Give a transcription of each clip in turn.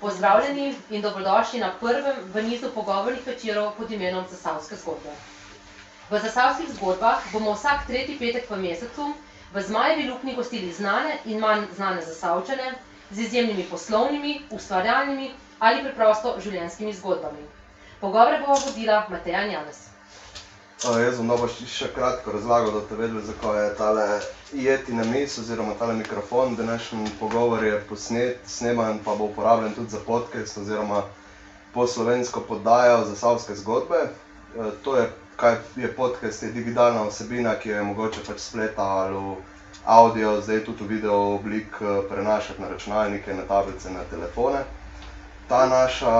Pozdravljeni in dobrodošli na prvem v nizu pogovornih večerov pod imenom Zasavske zgodbe. V Zasavskih zgodbah bomo vsak tretji petek v mesecu v Zmajevi luknji gostili znane in manj znane Zasavčane z izjemnimi poslovnimi, ustvarjalnimi ali preprosto življenjskimi zgodbami. Pogovore bova vodila Mateja in Janez. Uh, jaz bom dobro še kratko razlagal, da boste vedeli, zakaj je tale jeti na mis oziroma tale mikrofon. Današnji pogovor je posnet, sneman pa bo uporabljen tudi za podcast oziroma po slovensko poddajo za savske zgodbe. Uh, to je, kaj je podcast, je digitalna vsebina, ki jo je mogoče pač spleta ali v audio, zdaj tudi v video oblik prenašati na računalnike, na tablice, na telefone. Ta naša,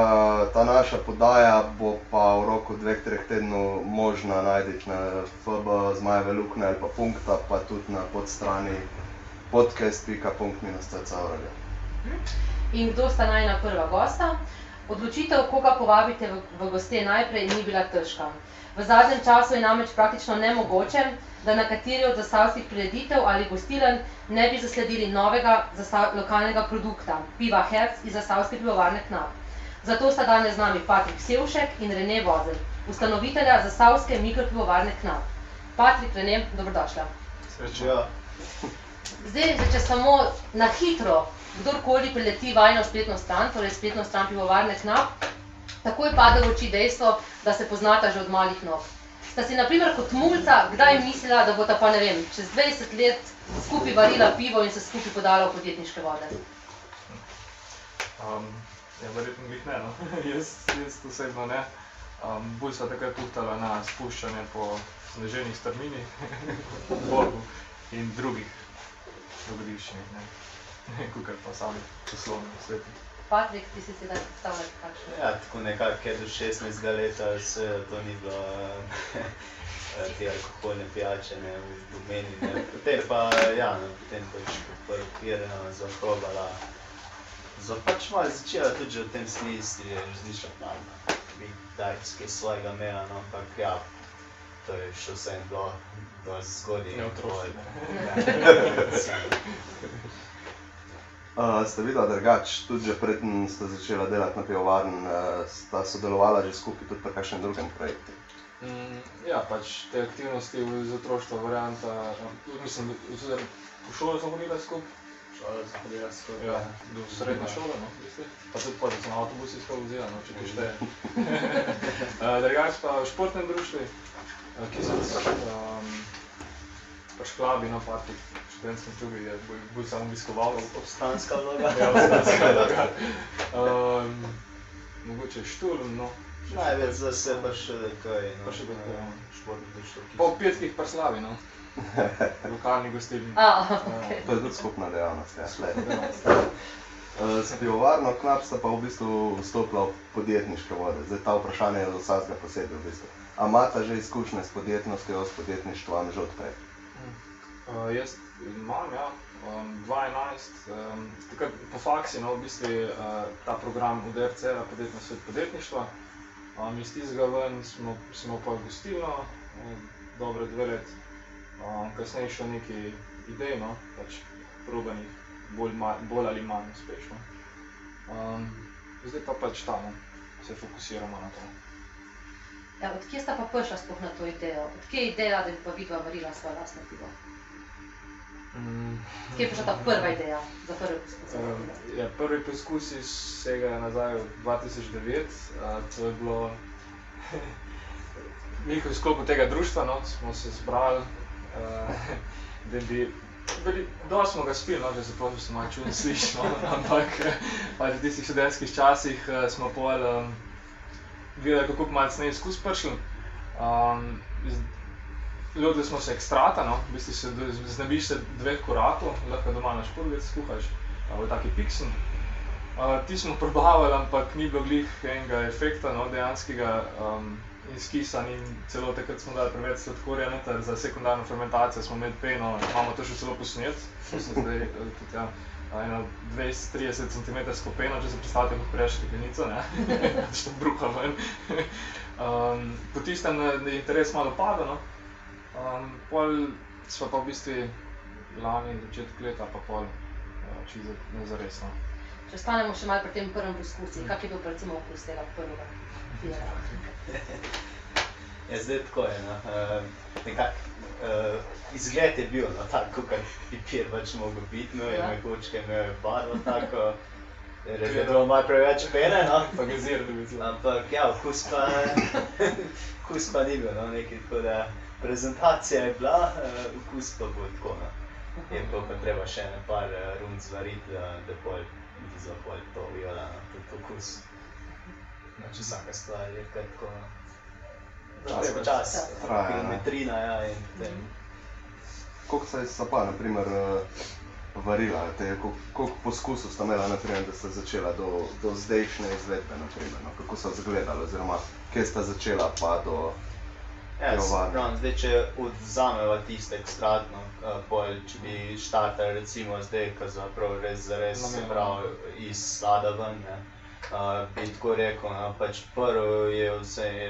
ta naša podaja bo pa v roku dveh, treh tednov možna najti na FB Zmajeve Lukne ali pa Punkta, pa tudi na podstrani podcast.punkt-cc. In kdo sta najna prva gosta? Odločitev, koga povabite v, v goste najprej, ni bila težka. V zadnjem času je namreč praktično nemogoče, da na kateri od zastavskih prireditev ali gostilen ne bi zasledili novega zastav, lokalnega produkta, piva Herc iz zastavske pivovarne Knap. Zato sta danes z nami Patrik Sevšek in Rene Vozel, ustanovitelja zastavske mikropivovarne Knap. Patrik, Rene, dobrodošla. Srečo. Zdaj, zdaj, če samo na hitro, kdorkoli prileti vajno spletno stran, torej spletno stran pivovarne Knap, takoj pade v oči dejstvo, da se poznata že od malih nog. Sta si naprimer kot mulca kdaj mislila, da bo ta pa ne vem, čez 20 let skupaj varila pivo in se skupaj podala v podjetniške vode? Um, ja, verjetno bih ne, no. jaz, jaz osebno ne. Um, bolj sva takrat tuhtala na spuščanje po sneženih strminih, Bogu in drugih dogodivščinah, ne. Kukar pa sami poslovni sveti. Patrik, ti si sedaj predstavljal kakšno? Ja, tako nekako do 16 leta, se to ni bilo te alkoholne pijače, ne, v domeni, ne. Potem pa, ja, no, potem pa je še prvo pirano zaprobala. Zva pač malo začela tudi že v tem smislu, je razmišljati malo, bi daj kaj svojega imela, no, ampak ja, to je še vse bilo dosti zgodaj. Ne otroštvo. Uh, ste videla drugače, tudi že predtem ste začela delati na pivovarni, uh, sta sodelovala že skupaj tudi pri kakšnem drugem projektu? Mm, ja, pač te aktivnosti iz otroštva, varianta, mislim, oziroma v šolo smo hodili skupaj, Šola sem hodila skupaj. ja, do srednje šole, no, v bistvu. pa tudi pa, da sem avtobus iskal vozila, no, če kaj šteje. uh, drugače pa v športnem društvu, uh, ki sem um, pač klabi, no, parti, v študentskem klubu je bolj, bolj samo obiskoval. Obstanska vloga. Ja, obstanska vloga. Um, mogoče šturm, no. Največ za se pa še kaj, no, Pa še tako, ja. športno društvo. ki Po petkih pa slavi, no. Lokalni gostilni. A, okay. To je tudi skupna dejavnost, ja. Uh, s pivovarno Knap sta pa v bistvu vstopila v podjetniške vode. Zdaj ta vprašanje je za vsakega posebej v bistvu. A imata že izkušnje s podjetnostjo, s podjetništvom že odprej? Uh, jaz imam, ja, um, 2011, um, takrat po faksi, no, v bistvu uh, ta program v DRC, podjetno svet podjetništva. Um, iz tistega ven smo, smo pa gostilno, um, dobre dve let, um, kasneje še nekaj idej, no, pač probanih, bolj, ma- bolj ali manj uspešno. Um, zdaj pa pač tam, se fokusiramo na to. Ja, odkje sta pa prišla sploh na to idejo? Odkje je ideja, da bi pa vidva varila svoje lastno pivo? Mm. Odkje je prišla ta prva ideja za prvi poskus? Um, ja, prvi poskusi segajo nazaj v 2009. Uh, to je bilo nekaj v sklopu tega društva, no, smo se zbrali, uh, da bi. Bili, dosti smo ga spili, no, že zapravo se malo čudno slišimo, ampak pač v tistih študentskih časih uh, smo pol um, videli, kako malo snej izkus prišli. Um, z- Lotili smo se ekstrata, no, v bistvu se znebiš se dveh korakov, lahko doma na športvic skuhaš, ali taki piksen. Uh, ti smo probavali, ampak ni bilo glih enega efekta, no, dejanskega um, in celo takrat smo dali preveč sladkorja noter za sekundarno fermentacijo, smo imeli peno, imamo to še celo posnet, zdaj eh, tudi ja, eno 20-30 cm peno, če se predstavljate kot prejš steklenico, ne, što bruha ven. um, po tistem eh, je interes malo padel, no. Um, pol smo pa v bistvu lani, začetek leta, pa pol uh, čisto nezaresno. Če ostanemo še malo pri tem prvem poskusu, kak je bil recimo okus tega prvega pira? Je zdaj tako je. No. Uh, nekak, uh, izgled je bil no, tako, kot bi pir pač mogel biti, no, Ja. ja. mehurčke, imel je barvo tako. Res je bilo malo preveč pene, no. Pa gazir, da bi zelo. Ampak ja, okus pa, okus pa ni bil, no, nekaj tako da prezentacija je bila, uh, okus pa bo tako, no. Je pa, pa treba še ene par uh, rund zvariti, da, da pol, da za pol to viola, no, tudi okus. Znači vsaka stvar je kar tako, no. Čas Treba pač čas, traja, ne. kilometrina, ja, in potem. Koliko se je pa, naprimer, eh, varila, te, koliko, koliko poskusov sta imela, naprimer, da sta začela do, do zdajšnje izvedbe, naprimer, no? kako so izgledali, oziroma kje sta začela pa do... Ja, se pravim, zdaj, če odzameva tiste ekstratno, uh, pol, če bi štartali recimo zdaj, ko za prav res, zares, se Namenoma. pravi, iz slada ven, ne, uh, bi tako rekel, no, pač prvo je vse, je,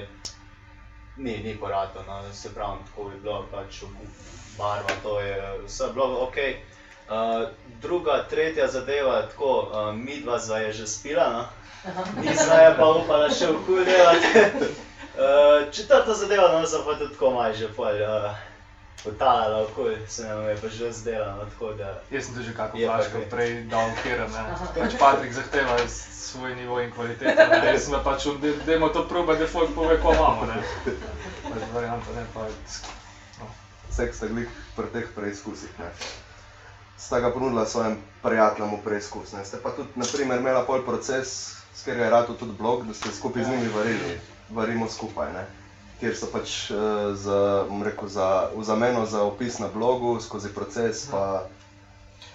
ni, ni porato, no, se pravi, tako je bilo, pač barva, to je vse bilo ok. Uh, druga, tretja zadeva, tako, uh, midva zva je že spila, no. Nisem je pa upala še v kul delati. Uh, četrta zadeva, no, sem pa tudi tako malo že pol uh, potalala okoli, se nam je pa že zdela, no, tako da... Jaz sem tudi že kako flaško že. prej dal kjer, ne. Pač Patrik zahteva svoj nivo in kvaliteto, ne. Jaz sem pa pač, da dajmo to proba, da folk pove, ko imamo, ne. Pač varianta, ne, pa Vse, ki ste bili pri teh preizkusih, ne? sta ga ponudila svojim prijateljem v preizkus. Ne? Ste pa tudi, naprimer, imela pol proces, s katerega je rado tudi blog, da ste skupaj z njimi varili, varimo skupaj. Ne? Kjer so pač uh, za, rekel, za, v zameno za opis na blogu, skozi proces, pa,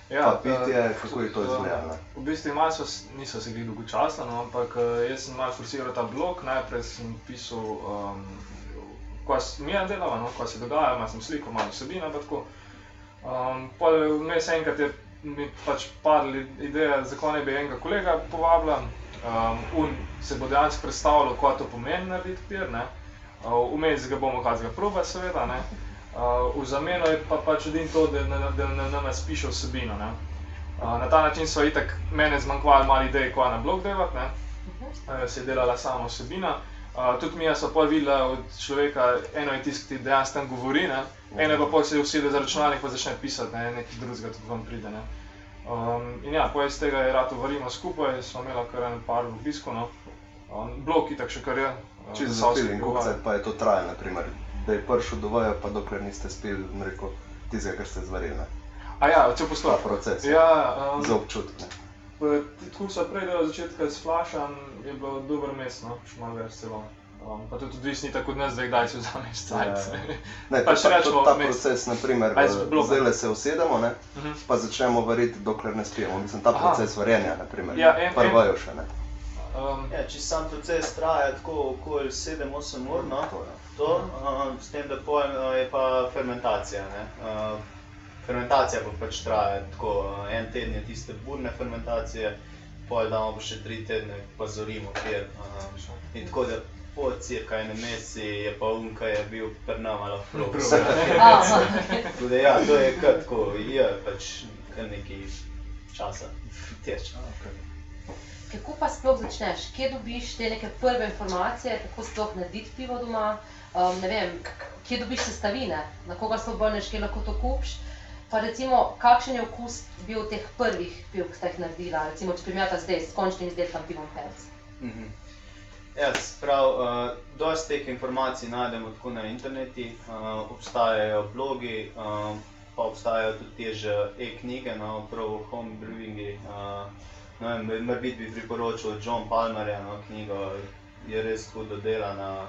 ja, pa pitje, eh, kako je to izgledalo. V bistvu s- niso se glih dolgočasno, no, ampak eh, jaz sem malo forsiral ta blog, najprej sem pisal, um, se mi je delalo, no, ko se dogaja, malo sem sliko, malo vsebina. Um, pol vmes enkrat je mi pač padla ideja, zakaj ne bi enega kolega povabila. Um, un se bo dejansko predstavljal, kaj to pomeni narediti pir, ne. Uh, Vmes ga bomo kazali proba, seveda, ne. Uh, v zameno je pa pač edin to, da na, da na nas piše vsebino, ne. Uh, na ta način so itak mene zmanjkvali malo idej, kaj na blog delati, ne. Uh, se je delala sama vsebina. Uh, tudi mi smo pol videli od človeka, eno je tisti, ki dejansko tam govori, ne. eno je pa pol se usede za računalnik in začne pisati, ne, nekaj drugega tudi vam pride. Ne. Um, in ja, pol iz tega je rado varimo skupaj, smo imeli kar en par obiskov. No. Um, blog itak še kar je. uh, Čisto za spil in koliko pa je to trajalo, naprimer, da je prišel do vaja, pa dokler niste spili, rekel, tistega, kar ste zvarili? A ja, cel ta postopek. proces, Ja, um, za občutke. Tako so prej do začetka s flašem, je bilo dobro mesto, no, še malo več celo. Um, pa tudi odvisni tako od nas, da kdaj si vzameš cajt. Ja. Ne, Pač to, pa, rečemo ta proces, naprimer, zdaj le se usedemo, ne, Mhm. pa začnemo variti, dokler ne spijemo. Mislim, ta Aha. proces varjenja, naprimer, Ja, en- prvajo še, ne. Um, Ja, če sam proces traja tako okoli 7-8 ur, no, To, ja. to, uh, s tem, da pol uh, je pa fermentacija. Ne? Uh, fermentacija pa pač traja tako, uh, en teden je tiste burne fermentacije, pol damo pa še tri tedne, pa zorimo kjer. Uh, in tako da po cirka enem meseci je pa unka je bil prnama lahko. Aha. Tako da ja, to je kar tako, je pač kar nekaj časa teče. Kako pa sploh začneš? Kje dobiš te neke prve informacije, kako sploh narediti pivo doma? Um, ne vem, kje dobiš sestavine, na koga se obrneš, kje lahko to kupiš. Pa recimo, kakšen je okus bil teh prvih piv, ki ste jih naredila, recimo, če primerjate zdaj s končnim izdelkom pivom Pels. Mhm. Ja, sprav, uh, dosti teh informacij najdemo tako na internetu, uh, obstajajo blogi, uh, pa obstajajo tudi te že e-knjige, no, prav home brewingi. Uh, no, Morbit bi priporočil John Palmerja, no, knjigo je res tako dodelana,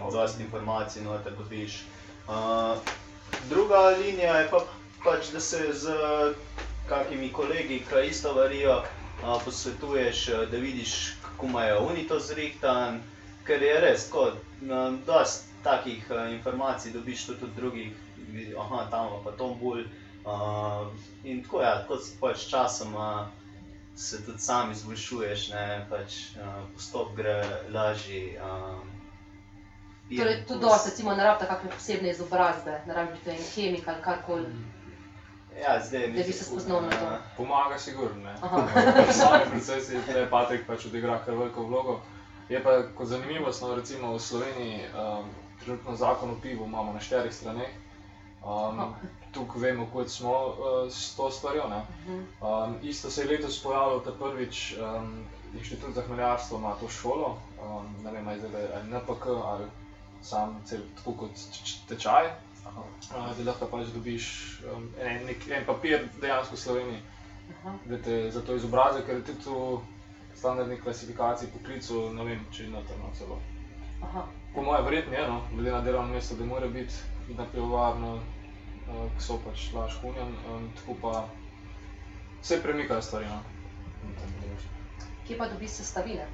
uh, dosti informacij noter dobiš. Uh, druga linija je pa pač, da se z kakimi kolegi, ki isto varijo, a, posvetuješ, da vidiš, kako imajo oni to zrihtan, ker je res tako, dosti takih a, informacij dobiš tudi od drugih, aha, tam pa to bolj. Uh, in tako je, ja, tako s pač časoma se tudi sam izboljšuješ, ne, pač uh, postop gre lažji. Uh, Torej, tudi dosti, recimo, ne rabite kakšne posebne izobrazbe, ne rabite en kemik ali karkoli. Ja, zdaj Da bi se spoznal na to. Pomaga sigurno, ne. Aha. Sami procesi, tukaj Patrik pač odigra kar veliko vlogo. Je pa kot zanimivost, no, recimo v Sloveniji um, trenutno zakon o pivu imamo na štirih straneh. Um, tukaj vemo, kot smo uh, s to stvarjo. ne. Mhm. Um, isto se je letos pojavilo, da prvič um, Inštitut za hmeljarstvo ima to šolo, um, ne vem, ali je NPK ali sam cel tako kot tečaj. Uh, da lahko pač dobiš um, en, nek, en papir dejansko v Sloveniji, Aha. da te za to izobrazi, ker je tudi v standardni klasifikaciji poklicev, ne vem, če je notrno celo. Aha. Po mojem, verjetno je, no, glede na delovno mesto, da mora biti na pivovarno, uh, ki so pač laž kunjan, um, tako pa se premikajo stvari. No. Kje pa dobiš sestavine?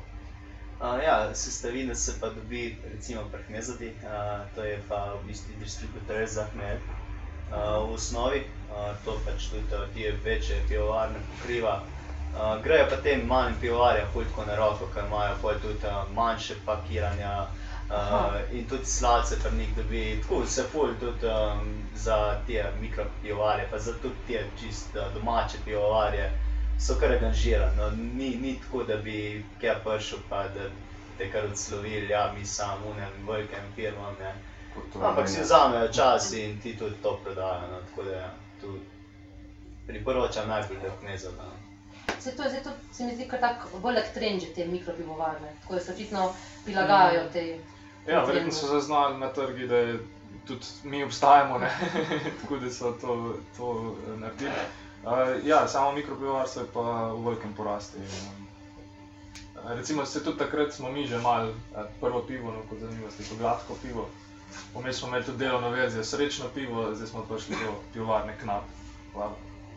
Uh, ja, sestavine se pa dobi recimo pri Hmezadi, uh, to je pa v bistvu distributer za hmelj. Uh, v osnovi uh, to pač tudi uh, te večje pivovarne pokriva. Uh, grejo pa tem malim pivovarjem hulko na roko, ker imajo pol tudi uh, manjše pakiranja uh, in tudi sladce pri njih dobi. Tako se ful tudi um, za te mikropivovarje, pa za tudi te čist uh, domače pivovarje so kar angažirani. No, ni, ni tako, da bi kaj prišel, pa da te kar odslovili, ja, mi samo unem velikem firmam. Ne. Kot to Ampak si vzamejo čas in ti tudi to prodajo. No, tako da ja, tu priporočam najbolj, da knezov. No. Se to, zdaj to se mi zdi kar tak velik trend, že te mikropivovarne, tako da se očitno prilagajajo tej. Ja, verjetno so zaznali na trgi, da je tudi mi obstajamo, ne? tako da so to, to naredili. Uh, ja, samo mikropivovarstvo je pa v velikem porastu. Recimo, se tudi takrat smo mi že imeli eh, prvo pivo, no, kot zanimivo, to gladko pivo. Vmes smo imeli tudi delovno verzijo, srečno pivo, zdaj smo prišli do pivovarne knap.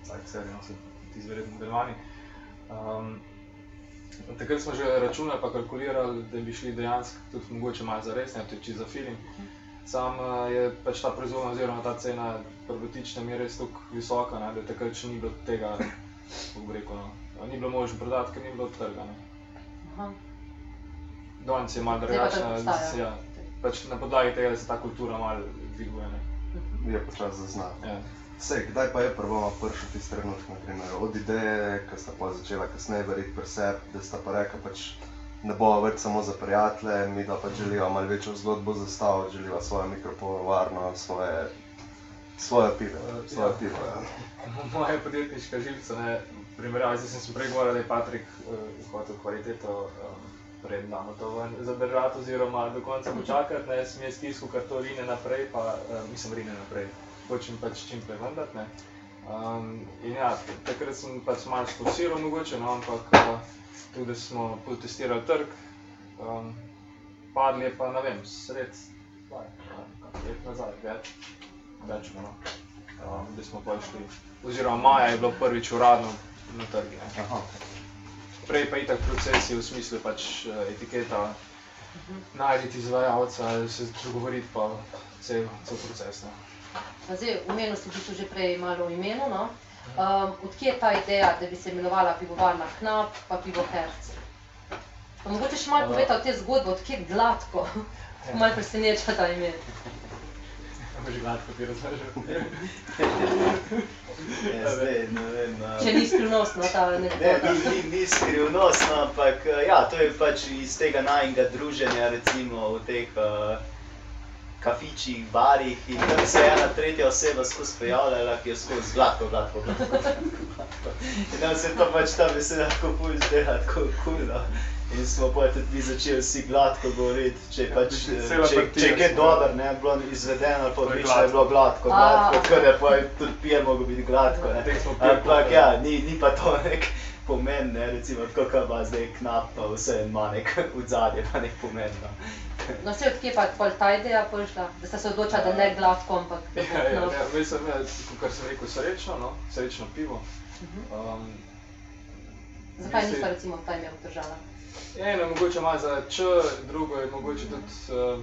Vsak serijo so ti izverjetni delovani. Um, takrat smo že računali, pa kalkulirali, da bi šli dejansko tudi mogoče malo za res, ne čisto za film. Sam je pač ta proizvodnja oziroma ta cena prvotična mi je res tako visoka, ne, da takrat še ni bilo tega, kako bi rekel, no, ni bilo možno prodati, ker ni bilo trga. Ne. Aha. Danes je malo drugačna, obstaja. ja, pač na podlagi tega, se ta kultura malo dviguje. Ne. Mhm. Je počasi zaznati. Ja. Sej, kdaj pa je prvo prišel tisti trenutek, od ideje, ki sta pa začela kasneje verjeti pri sebi, da sta pa rekla, pač ne bo več samo za prijatelje, mi da pač želiva malo večjo zgodbo zastaviti, želiva svojo mikropovarno, svoje, svoje pivo. Eh, Svoje ja. pivo ja. Moja podjetniška živca, ne, primerjavi, zdaj sem se prej govoril, da je Patrik uh, hotel kvaliteto um, pred nami to ven zadržati, oziroma do konca počakati, ne, sem jaz tiskal kar to rine naprej, pa uh, mislim rine naprej, hočem pač čim prej vendati, ne. Um, in ja, takrat sem pač malo sposiral mogoče, no, ampak uh, tudi smo potestirali trg, um, padli je pa, ne vem, sred, kdaj, let nazaj, več, več, no. Um, da smo pa šli, oziroma maja je bilo prvič uradno na. Aha. Prej pa itak procesi v smislu pač eh, etiketa, najti izvajalca, se dogovoriti pa cel, cel proces. Ne. Zdaj, omenil si v bistvu že prej malo o imenu. No? Um, odkje je ta ideja, da bi se imenovala pivovarna Knap, pa pivo Herc? Pa mogoče še malo Ja. povedati o tej zgodbi, odkje gladko. Malo preseneča ta ime. Boš gladko ti razložil. Ja, zdaj, ne vem, uh, Če ni skrivnostno ta Ne, anekdota. ni, ni, ni skrivnostno, ampak eh, ja, to je pač iz tega najnega druženja, recimo v teh uh, kafičih, barih in tam se je ena tretja oseba skozi pojavljala, ki je skozi gladko, gladko, gladko. In nam se to pač ta beseda tako pull zdela, tako kulno. In smo pa tudi mi začeli vsi gladko govoriti, če, Ja, pač, mislim, eh, če, če je dobro, ne, bilo izvedeno ali pa To je odlično, je bilo gladko. gladko, A, gladko, aha. ker je pa tudi pijem mogel biti gladko. Ampak ja, ne. ni, ni pa to nek pomen, ne, recimo, tako kot ima zdaj knap, pa vse ima nek odzadje, pa nek pomen. No. No, se odkje pa je pol ta ideja prišla, da sta se odločila, da ne gladko, ampak da bo Ja, ja, knap. ja, mislim, ja, kar sem rekel, srečno, no? srečno pivo. Mhm. Um, Zakaj nista recimo ta ime obdržala? Eno je mogoče malo za č, drugo je mogoče tudi. Uh,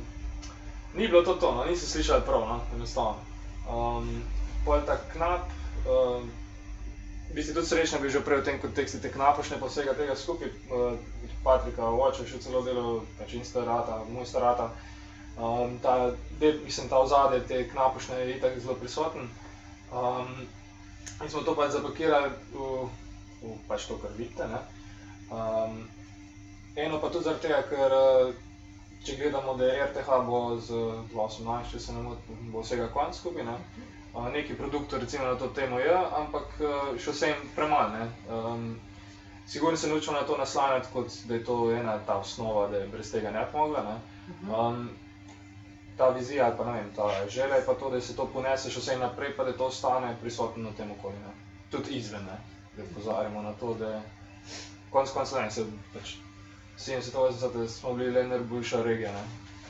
ni bilo to to, no, niso slišali prav, no, enostavno. Um, Pol ta knap, um, bi si tudi srečna bil že prej v tem kontekstu te knapošne pa vsega tega skupaj. Uh, Patrika, oče, še celo delal, pač in starata, moj starata. Um, ta, del, mislim, ta ozadje te knapošne je itak zelo prisoten. Um, In smo to pač zapakirali v, v pač to, kar vidite. Um, eno pa tudi zaradi tega, ker eh, če gledamo, da je RTH bo z 2018, če se ne motim, bo vsega konc skupaj. Ne. Uh, neki produktov recimo na to temo je, ampak uh, še vsem premalo. Um, Sigurno se nočemo na to naslanjati, kot da je to ena ta osnova, da je brez tega ne bi mogla. Ne. Um, ta vizija ali pa ne vem, ta želja je pa to, da se to ponese še vse naprej, pa da to ostane prisotno na tem okolju. Tudi izven, ne. da pozarjamo na to, da je konec koncev se pač 70-80 smo bili le najboljša regija. Ne.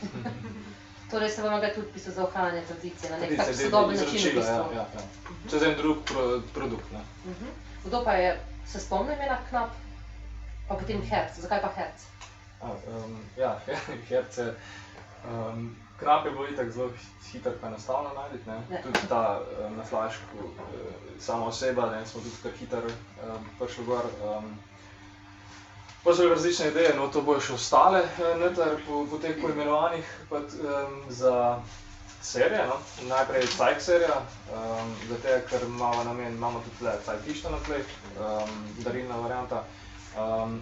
Torej se vam gre tudi bistvu za ohranjanje tradicije na nek tak sodoben način. v izročila, bistvu. ja, ja, ja. Čez en drug pro, produkt. Ne. Mhm. Kdo pa je, se spomni imena knap, pa potem herc, zakaj pa herc? A, um, ja, herce. Um, knap je bilo itak zelo hitro in enostavno najti. ne. Ja. Tudi ta uh, na flašku, uh, sama oseba, ne, smo tudi kar hitro um, prišli gor. Um, Pa so različne ideje, no to bojo še ostale eh, noter po, po teh poimenovanjih pa, um, za serije. No. Najprej Cajk serija, um, zato ker imamo namen, imamo tudi tle Cajkišta na tleh, um, darilna varianta. Um,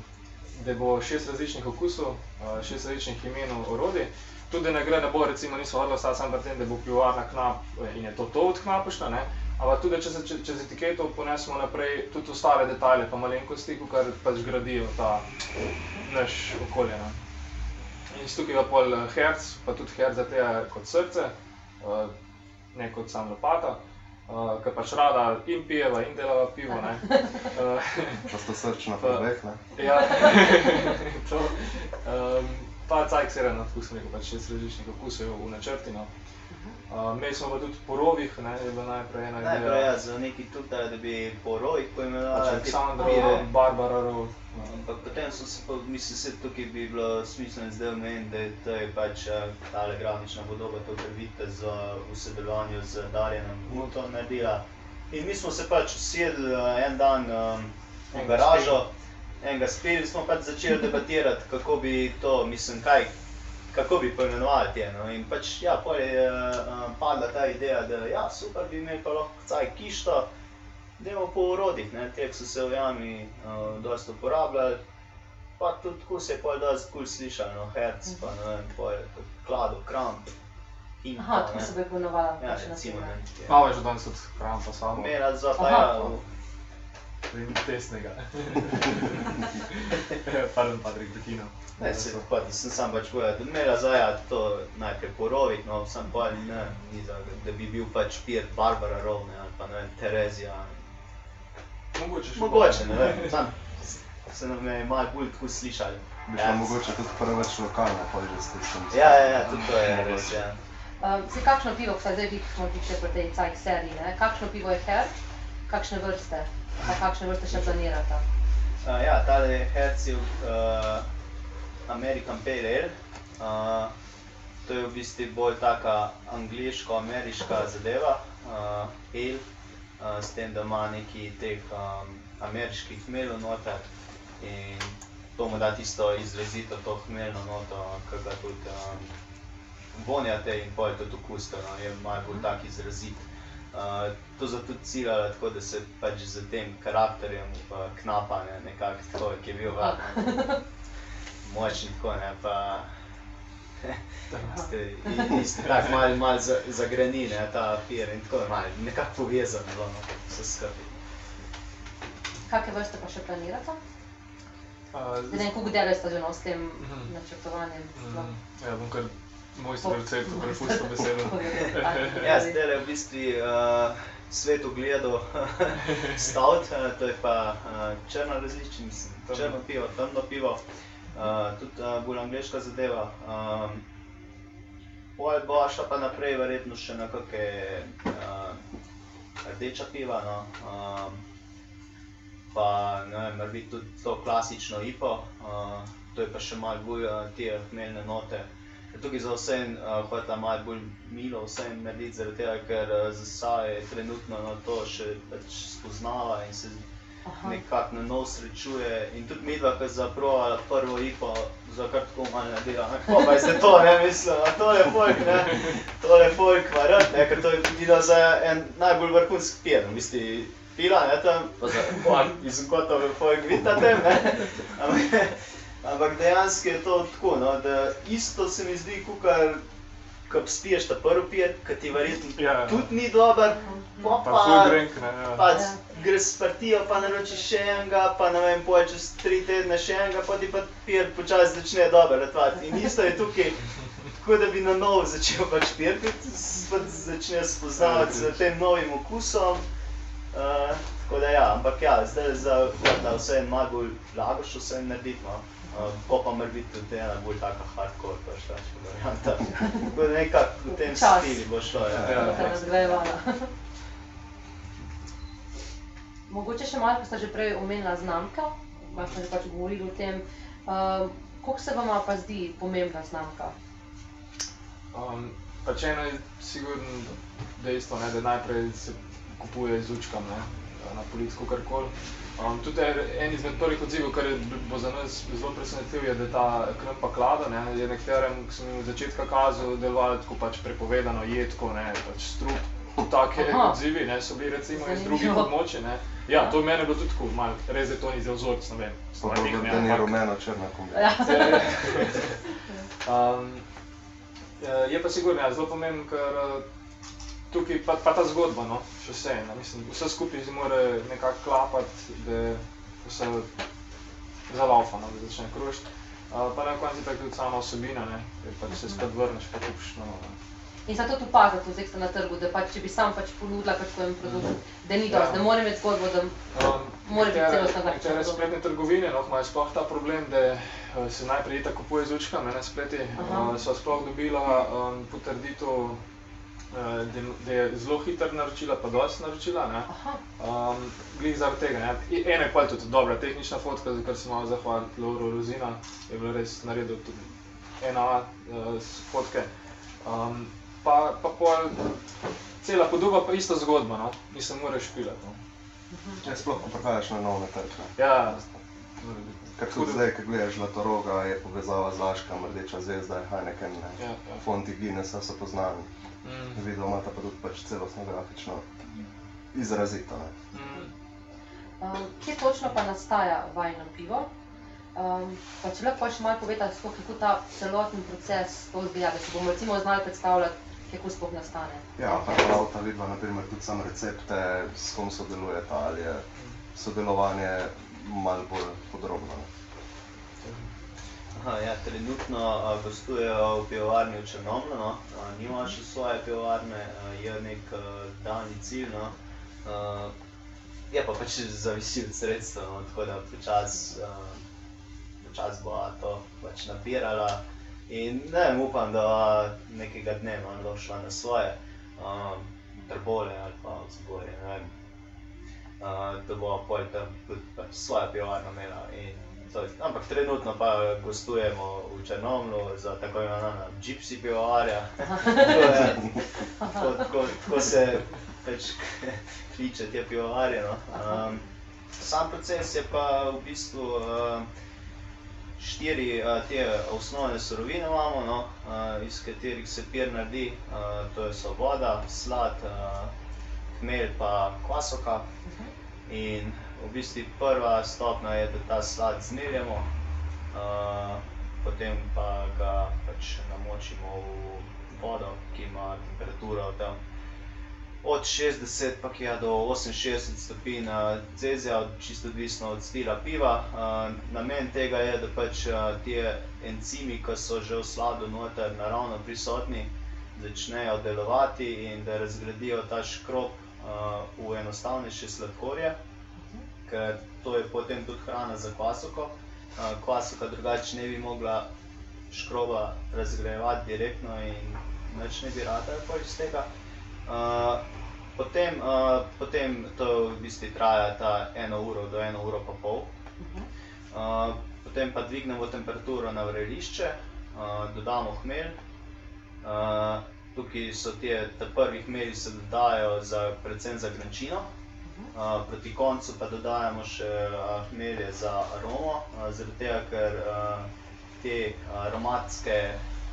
da bo šest različnih okusov, uh, šest različnih imenov orodij. Tudi ne gre, ne bo, recimo, niso hodili ostati samo pri tem, da bo pivovarna knap eh, in je to to od knapošta, ne. Ampak tudi, če se če, čez etiketo ponesemo naprej, tudi ostale detajle, pa malenkosti, kar pač gradijo ta naš okolje. Ne. In s tukaj je pol eh, herc, pa tudi herc za te kot srce, uh, ne kot sam lopata, uh, ker pač rada in pijeva in delava pivo. Ne. Uh, srčna Pa- ne? Ja, to. Um, pa cajk se na okus, rekel pač šest različnih okusov v načrti. No. Uh, imeli smo pa tudi po rovih, ne, je bila najprej ena Najprej ideja. jaz za neki tudi, da bi po rojih poimenoval Pač te Aleksandra, pire. Barbara Rov. no. Ampak potem sem se pa, mislim, se tukaj bi bilo smiselno zdaj omeniti, da je to je pač eh, tale grafična podoba, to kar vidite z, v sodelovanju z Darjenom Guto naredila. In mi smo se pač usedli eh, en dan um, v garažo, enega spili, smo pač začeli debatirati, kako bi to, mislim, kaj, kako bi poimenovali te. No? In pač, ja, pol je uh, padla ta ideja, da ja, super bi imeli pa lahko caj kišto, Demo po urodih, ne, te so se v jami uh, dosta uporabljali, pa tudi tako se je pol dosti kul slišalo, no, herc, pa ne vem, pol klado, kramp, in Aha, tako se bo imenovala. Ja, pač recimo, ne. Malo je že danes tudi hram pa samo. Mera za pa Aha. ja, In tesnega. Pardon, Patrik, prekinil. ne, se pa, sem sam pač povedal, da mera za ja, to najprej po rovih, no, sam pol ne, ni za, da bi bil pač pir Barbara Rov, ne, ali pa ne vem, Terezija, Mogoče še mogoče, ne vem, sam se nam je malo bolj tako slišali. Bi šlo mogoče tudi preveč lokalno, pa že ste sem. Ja, ja, ja, tudi to je res, ja. Um, zdaj, kakšno pivo, vsaj zdaj vi smo tiče pri tej cajk seriji, ne? kakšno pivo je herc, kakšne vrste, pa kakšne vrste še planirate? Uh, ja, tale je Hercil uh, American Ale. Uh, to je v bistvu bolj taka angliško-ameriška zadeva, uh, ale, uh, s tem, da ima neki teh um, ameriških hmelov noter in to mu da tisto izrazito to hmelno noto, ki ga tudi um, vonjate in pol tudi okusite, no, je malo bolj tak izrazit. Uh, to so tudi ciljali tako, da se pač z tem karakterjem uh, knapa, ne, nekako tako, ki je bil močen tako, ne, pa ste, tako malo mal za- zagrani, ne, ta pir in tako malo, nekako povezano bilo, no, vse skupaj. Kakšne vrste pa še planirate? Uh, Zdaj koliko dela ste že no, s tem Mhm. načrtovanjem. Mm, ja, bom kar mojster receptu prepustil besedo. Ja, zdaj je v bistvu uh, svet ogledal stout, uh, to je pa uh, črna različica, mislim, Temno. črno pivo, temno pivo, uh, tudi uh, bolj angliška zadeva. Um, Pol bo šla pa naprej, verjetno še na kakšne uh, rdeča piva. No. Um, pa ne vem, morda tudi to klasično IPO, uh, to je pa še malo bolj uh, te hmeljne note. Tukaj za vse uh, hotela malo bolj milo vse narediti, zaradi tega, ker uh, za saj trenutno no, to še pač spoznava in se Aha. nekako na nov srečuje. In tudi mi dva, ki zaprovala prvo IPO, za kar tako malo ne. Ko pa je zdaj to, ne, mislim, a tole folk, ne, tole folk ima rad, ne, ker to je videla za en najbolj vrhunski pir, v bistvu pila, ne, tam, pa za, pa iz gotove folk vidi na tem, ne, ampak, ampak dejansko je to tako, no, da isto se mi zdi, kukar, ko spiješ ta prvi pir, ki ti verjetno Ja, ja. tudi ni dober, pa Pa pa, drink, ne. Ja. pač Ja. greš s partijo, pa naročiš še enega, pa ne vem, pol čez tri tedne še enega, pa ti pa pir počasi začne dobro letvati. In isto je tukaj, tako da bi na novo začel pač pir, ker pač začne spoznavati z tem novim okusom. Uh, tako da ja, ampak ja, zdaj za da vse en bolj lagoš vse narediti, no. Ko pa mora biti tudi ena bolj taka hardcore, pač tačka varianta. Tako da nekako v tem Čas. stili bo šlo, ja. Ja. Se razgrajevala. Mogoče še malo, ko ste že prej omenila znamka, malo smo že pač govorili o tem. Um, koliko se vam pa zdi pomembna znamka? Um, pač eno je sigurno dejstvo, ne, da najprej se kupuje z učkam ne, na polici, karkoli. Um, tudi en en izmed prvih odzivov, kar je, bo za nas zelo presenetljiv, je, da ta krmpa klada, ne, je nekaterem, ki sem jim od začetka kazal, delovalo tako pač prepovedano, jedko, ne, pač strup. Take Aha. odzivi ne, so bili recimo iz drugih Zanimivo. območij. Ne. Ja, to mene bilo tudi tako, malo, res je to ni za vzorec, ne vem. Podobno, ne, da ni ampak- rumeno-črna kombinacija. Ja. Um, eh, je pa sigurno, ja, zelo pomembno, ker eh, tukaj pa, pa ta zgodba, no, še vse, ne, mislim, vse skupaj se mora nekako klapati, da vse zalaufa, no, da začne krušiti. Uh, pa na koncu je tako tudi sama osebina, ne, ker pač se spet vrneš, pa kupiš novo. ne. In zato tudi opazite, zdaj ste na trgu, da pač, če bi sam pač ponudila pač svoj produkt, da ni Ja. dosti, da mora imeti zgodbo, da Um, Mora biti celostna takšna Nekatere zgodba. spletne trgovine no, imajo sploh ta problem, da eh, se najprej itak kupuje z učkami na spleti. Uh, so sploh dobila um, potrditev, uh, da, da je zelo hiter naročila, pa dosti naročila. Um, glih zaradi tega. Ne. I- Ena je pa tudi dobra tehnična fotka, za kar se malo zahvaliti Lauro Rozina, je bilo res naredil tudi ena uh, fotke. Um, pa, pa pol, cela podoba pa ista zgodba, no. mislim, moraš špilati. No. Ja, sploh, ko prihajaš na nov trg. ne. Ja, mora biti. Ker tudi zdaj, ko gledaš Zlatoroga, je povezava z Laškom, Rdeča zvezda, Heineken, ne. Ja, ja. Fonti Guinnessa so poznani. Mm, Video imata pa tudi pač celostno grafično izrazito. Ne. mm. um, kje točno pa nastaja vajno pivo? Um, pa če lahko še malo poveta, sploh, kako ta celoten proces to izgleda, da si bomo recimo znali predstavljati, kako sploh nastane. Ja, pa prav ta vidva, naprimer, tudi sam recepte, s kom sodelujeta, ali je sodelovanje malo bolj podrobno. Aha, ja, trenutno a, gostujejo v pivovarni v Črnomlju, no. Nimajo še svoje pivovarne, a, je nek a, daljni cilj. No. A, je pa pač zavisi od sredstev, no, tako da počasi počas bo to pač nabirala. In ne vem, upam, da nekega dne no, bo šla na svoje um, trbole ali pa vzgorje. Uh, da bo pol tam pač svojo pivovarno je- Ampak trenutno pa gostujemo v Črnomlu za tako imenovana gypsy pivovarja. Tako tako, tako, se pač kliče te pivovarje. No. Um, sam proces je pa v bistvu um, štiri uh, te osnovne surovine imamo, no, uh, iz katerih se pir naredi. Uh, to je voda, slad, uh, hmelj pa kvasoka. In v bistvu prva stopnja je, da ta slad zmeljemo, uh, potem pa ga pač namočimo v vodo, ki ima temperaturo tam od 60 pa kje do 68 stopinj Celzija, čisto odvisno od stila piva. Namen tega je, da pač ti encimi, ki so že v sladu noter naravno prisotni, začnejo delovati in da razgradijo ta škrob uh, v enostavnejše sladkorje, ker to je potem tudi hrana za kvasoko. Uh, kvasoka drugače ne bi mogla škroba razgrajevati direktno in nič ne bi rada iz tega. Uh, potem, uh, potem to v bistvu traja ta eno uro do eno uro pa pol. Uh, potem pa dvignemo temperaturo na vrelišče, uh, dodamo hmelj. Uh, tukaj so te, te prvi hmelji se dodajo za, predvsem za grančino. Uh, proti koncu pa dodajamo še uh, hmelje za aromo, uh, zaradi tega, ker uh, te aromatske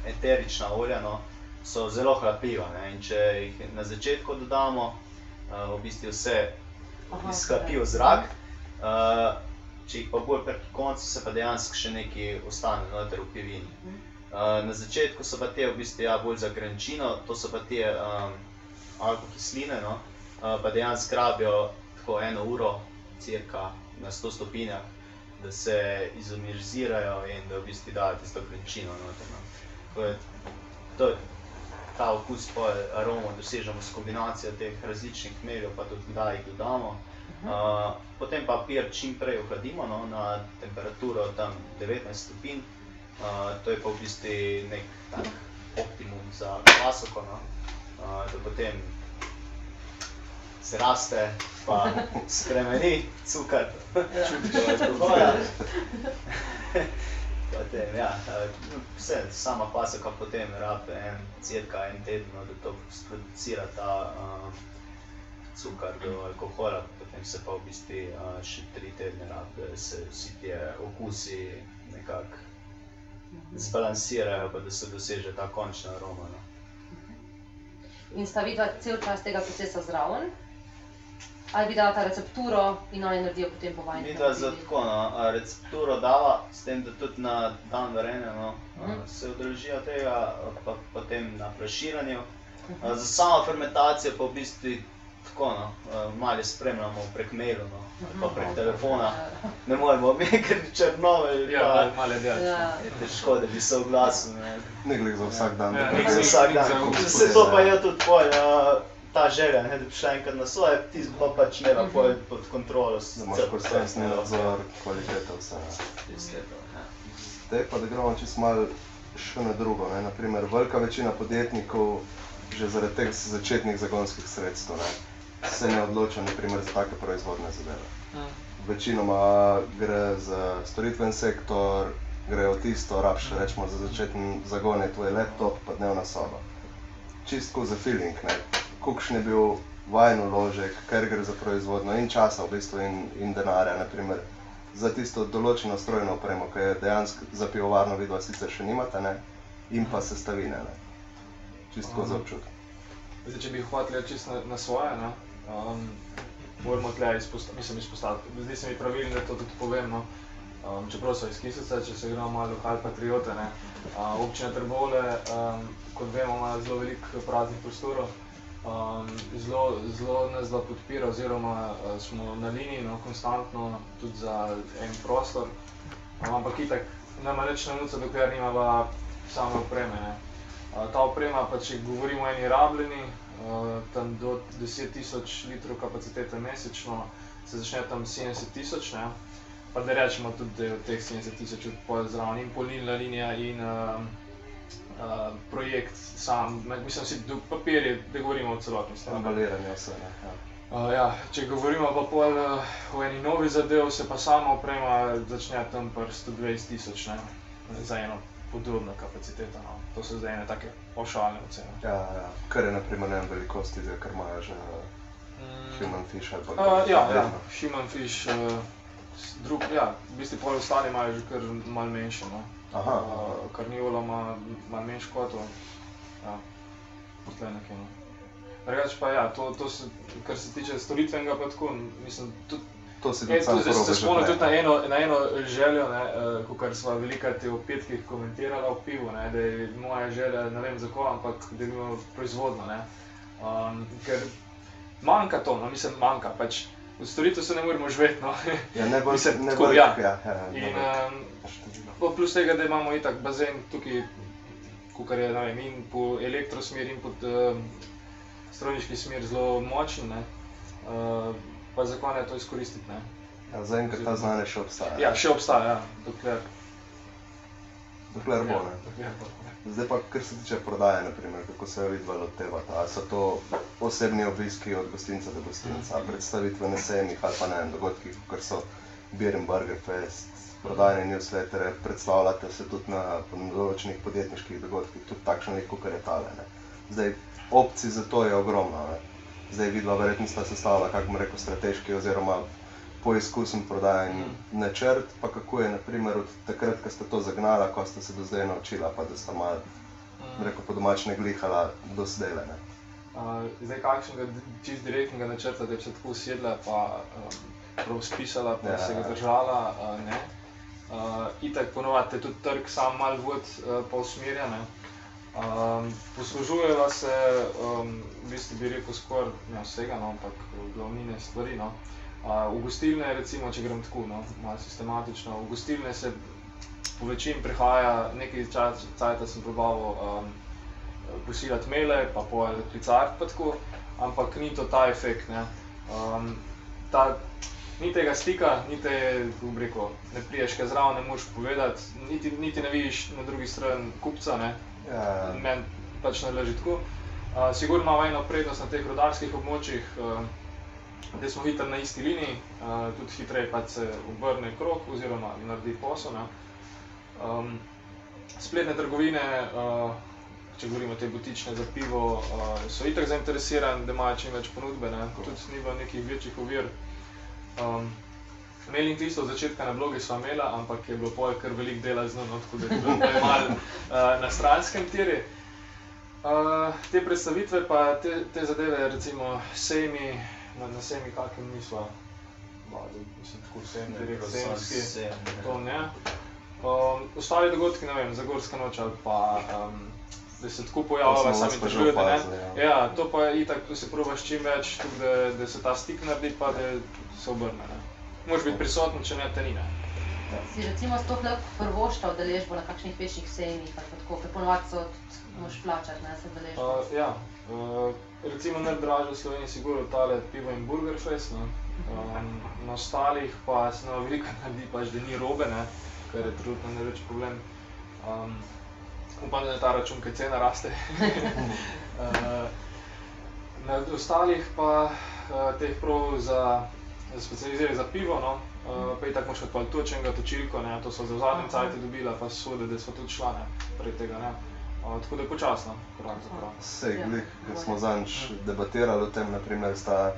eterična olja no, so zelo hlapljiva. Ne? In če jih na začetku dodamo, uh, v bistvu vse Aha, izhlapi v zrak. Uh, če jih pa bolj proti koncu, se pa dejansko še nekaj ostane noter v pivini. Uh, na začetku so pa te v bistvu ja, bolj za grančino, to so pa te um, alkohokisline, no? uh, pa dejansko rabijo tako eno uro, cirka na 100 stopinjah, da se izomerizirajo in da v bistvu dajo tisto grančino noter. No? Tako je- To je ta okus, pa aromo dosežemo s kombinacijo teh različnih hmeljev, pa tudi kdaj jih dodamo. Uh, potem pa pir čim prej ohladimo no, na temperaturo tam 19 stopinj. Uh, to je pa v bistvu nek tak optimum za klasiko, no. uh, da potem se raste, pa spremeni cukor, čutiš alkohola. Potem, ja, vse, sama paseka potem rabi en, cirka en teden, no, da to sproducira ta uh, cukor do alkohola, potem se pa v bistvu uh, še tri tedne rabi, da se vsi ti okusi nekako zbalansirajo, pa da se doseže ta končna aroma. No. In sta vidva cel čas tega procesa zraven? Ali bi dala ta recepturo in oni naredijo potem po vajni? Mi da za tako no, recepturo dava, s tem, da tudi na dan varenja no, Mhm. se udeležijo tega, pa potem na flaširanju. A, Za samo fermentacijo pa v bistvu tako, no, a, malo spremljamo prek maila, no, ali pa prek telefona. Ne moremo, mi ker črnove, Ja, malo- delati. Ja. je težko, da bi se oglasil. ne. Ne glede za vsak dan. Ja, da ne pride. za vsak dan. za okus Se to pa je tudi pol, a, ta želja, ne, da bi šla enkrat na svoje, ti pa pač imela pol pod kontrolo. s Da imaš cel konstantni proces, ne. nadzor, kvalitete vse. ne. Čisto je to, ja. Zdaj pa da gremo čist malo še na drugo. Ne? Naprimer, velika večina podjetnikov že zaradi teh začetnih zagonskih sredstev ne? Se ne odloča naprimer, za take proizvodne zadeve. Mm. Večinoma gre za storitven sektor, gre v tisto, rabš rečemo za začetni zagon je tvoj laptop, pa dnevna soba. Čistko za feeling, ne. Kakšen je bil vajen vložek, ker gre za proizvodno in časa v bistvu in, in denarja, naprimer, za tisto določeno strojno opremo, ki je dejansko za pivovarno vidva sicer še nimate, ne, in pa sestavine, ne. Čistko za občutek. Zdaj, če bi hoteli čisto na, na svoje, ne, um, moramo tle izpostaviti, mislim, izpostaviti. Zdi se mi pravilno, da to tudi povem. No. Um, čeprav so iz Kisice, če se gremo malo lokal patriote, ne. Uh, občina Trbole, um, kot vemo, ima zelo veliko praznih prostorov. Um, zelo, zelo nas da podpira, oziroma uh, smo na liniji, no, konstantno tudi za en prostor. Um, ampak itak, nama nič ne nuca, dokler nimava same opreme. Ne. Uh, ta oprema, pa če govorimo o eni rabljeni, tam do 10 tisoč litrov kapacitete mesečno, se začne tam 70 tisoč. Pa da rečemo tudi, da je od teh 70 tisoč zraven in polnilna linija in uh, uh, projekt sam, mislim, vsi do papirje, da govorimo o celotni stvari. Embaliranje vse, ne. Uh, ja, če govorimo pa pol uh, o eni novi zadevi, se pa sama oprema začne tam pri 120 tisoč ne, za eno podobno kapaciteto. No. To so zdaj ene take ošalne ocene. Ja, ja. Kar je naprimer ne vem, velikosti, zdaj, kar imajo že Mm. human fish ali pa Uh, ja, ja, human fish, uh, drug, ja, v bistvu pol ostali imajo že kar malo manjše. No. Aha, Uh, Karniola ima malo manjš kotov. Ja, tukaj nekje. No. Drugač pa ja, to, to se, kar se tiče storitvenega pa tako, mislim, tudi to si E, tudi sam sem se že tudi na eno, na eno željo, ne, uh, kar smo velikrat v petkih komentirali v pivu, ne, da je moja želja, ne vem zakaj, ampak da imel proizvodno. Ne, um, ker manjka to, no, mislim, manjka. Pač, v storitev se ne moremo živeti. No. Ja, ne bolj, Mislim, ne tako, bolj, ja. ja, ja, ne In, um, plus tega, da imamo itak bazen tukaj, kar je vem, in po elektrosmeri, in po um, strojniški smeri zelo močen. Ne, uh, pa za konec to izkoristiti. Ne. Ja, Zaenkrat ta znanje še obstaja. Ja, še obstaja, ja, dokler, Dokler bo, ja, ne. dokler bo. ja. Zdaj pa, kar se tiče prodaje, naprimer, kako se jo vidva lotevata. Ali so to osebni obiski od gostinca do gostinca, predstavitve na sejmih ali pa ne vem, dogodkih, kot so Beer and Burger Fest, prodajne newslettere, predstavljate se tudi na določenih podjetniških dogodkih, tudi takšno lik, kot je tale. Ne. Zdaj, opcij za to je ogromno. Ne. Zdaj vidva verjetno sta sestavila, kako bom rekel, strateški oziroma poizkusen prodajni Mhm. načrt, pa kako je naprimer od takrat, ko ste to zagnala, ko ste se do zdaj naučila, pa da ste malo, rekel po domačne glihala do zdaj. Uh, zdaj, kakšnega čist direktnega načrta, da bi se tako usedla, pa um, prav spisala, pa Ja. se ga držala, uh, ne. Uh, itak ponovadi tudi trg sam mal vod, uh, pa usmerja, ne. Um, poslužujeva se, um, v bistvu bi rekel, skoraj ne vsega, no, ampak glavnine stvari. No. Uh, v gostilne, recimo, če grem tako, no, malo sistematično, v gostilne se po večini prihaja, nekaj časa sem probaval um, pošiljati maile, pa po klicati, pa tako, ampak ni to ta efekt. Ne. Um, ta, ni tega stika, ni te, kako rekel, ne priješ kaj zraven, ne moreš povedati, niti, niti ne vidiš na drugi strani kupca. Ne. Ja, Meni pač ne leži tako. Uh, sigurno imamo eno prednost na teh rodarskih območjih, uh, da smo hitro na isti liniji, uh, tudi hitreje pač se obrne krok oziroma naredi posel. ne. Um, spletne trgovine, uh, če govorimo te butične za pivo, uh, so itak zainteresirani, da imajo čim več ponudbe, ne. tudi ni bilo nekih večjih ovir. Um, Mailing list od začetka na blogu smo imeli, ampak je bilo pol kar velik dela z nami, no, tako da je bilo to malo uh, na stranskem tiri. Uh, te predstavitve, pa te, te zadeve, recimo sejmi, na, na sejmi kakem nismo, bali, mislim, tako sejem, direkt sejemski, to ne. Um, ostali dogodki, ne vem, Zagorska noč ali pa, um, da se tako pojavlja, smo sami vas pa že intervjujete, ne. opazili, ja. Ja, to pa je itak, tu se probaš čim več, tako da, da se ta stik naredi, pa da se obrne. Ne. Moraš biti prisoten, če ne, te ni. Ne. Si recimo sploh lahko prvošta udeležbo na kakšnih večjih sejmih tako, ker ponovadi so moš plačati, ne, za udeležbo. Uh, ja, uh, recimo najdražje v Sloveniji je sigurno tale pivo in burger fest. Ne. Um, na ostalih pa se nam veliko naredi, pač, da ni robe, ne, kar je trenutno največji problem. Um, upam, da ne ta račun, kaj cena raste. uh, na ostalih pa uh, teh prav za, za specializiranih za pivo, no, uh, pa je tako moč kot paltočenega točilko, ne, to so za zadnjem Aha. cajtu dobila, pa sode, da so tudi člane pred tega. Ne. Uh, tako da je počasno, korak za korak. Sej, Ja, glih, ko smo bolje. zadnjič debatirali o tem, naprimer, sta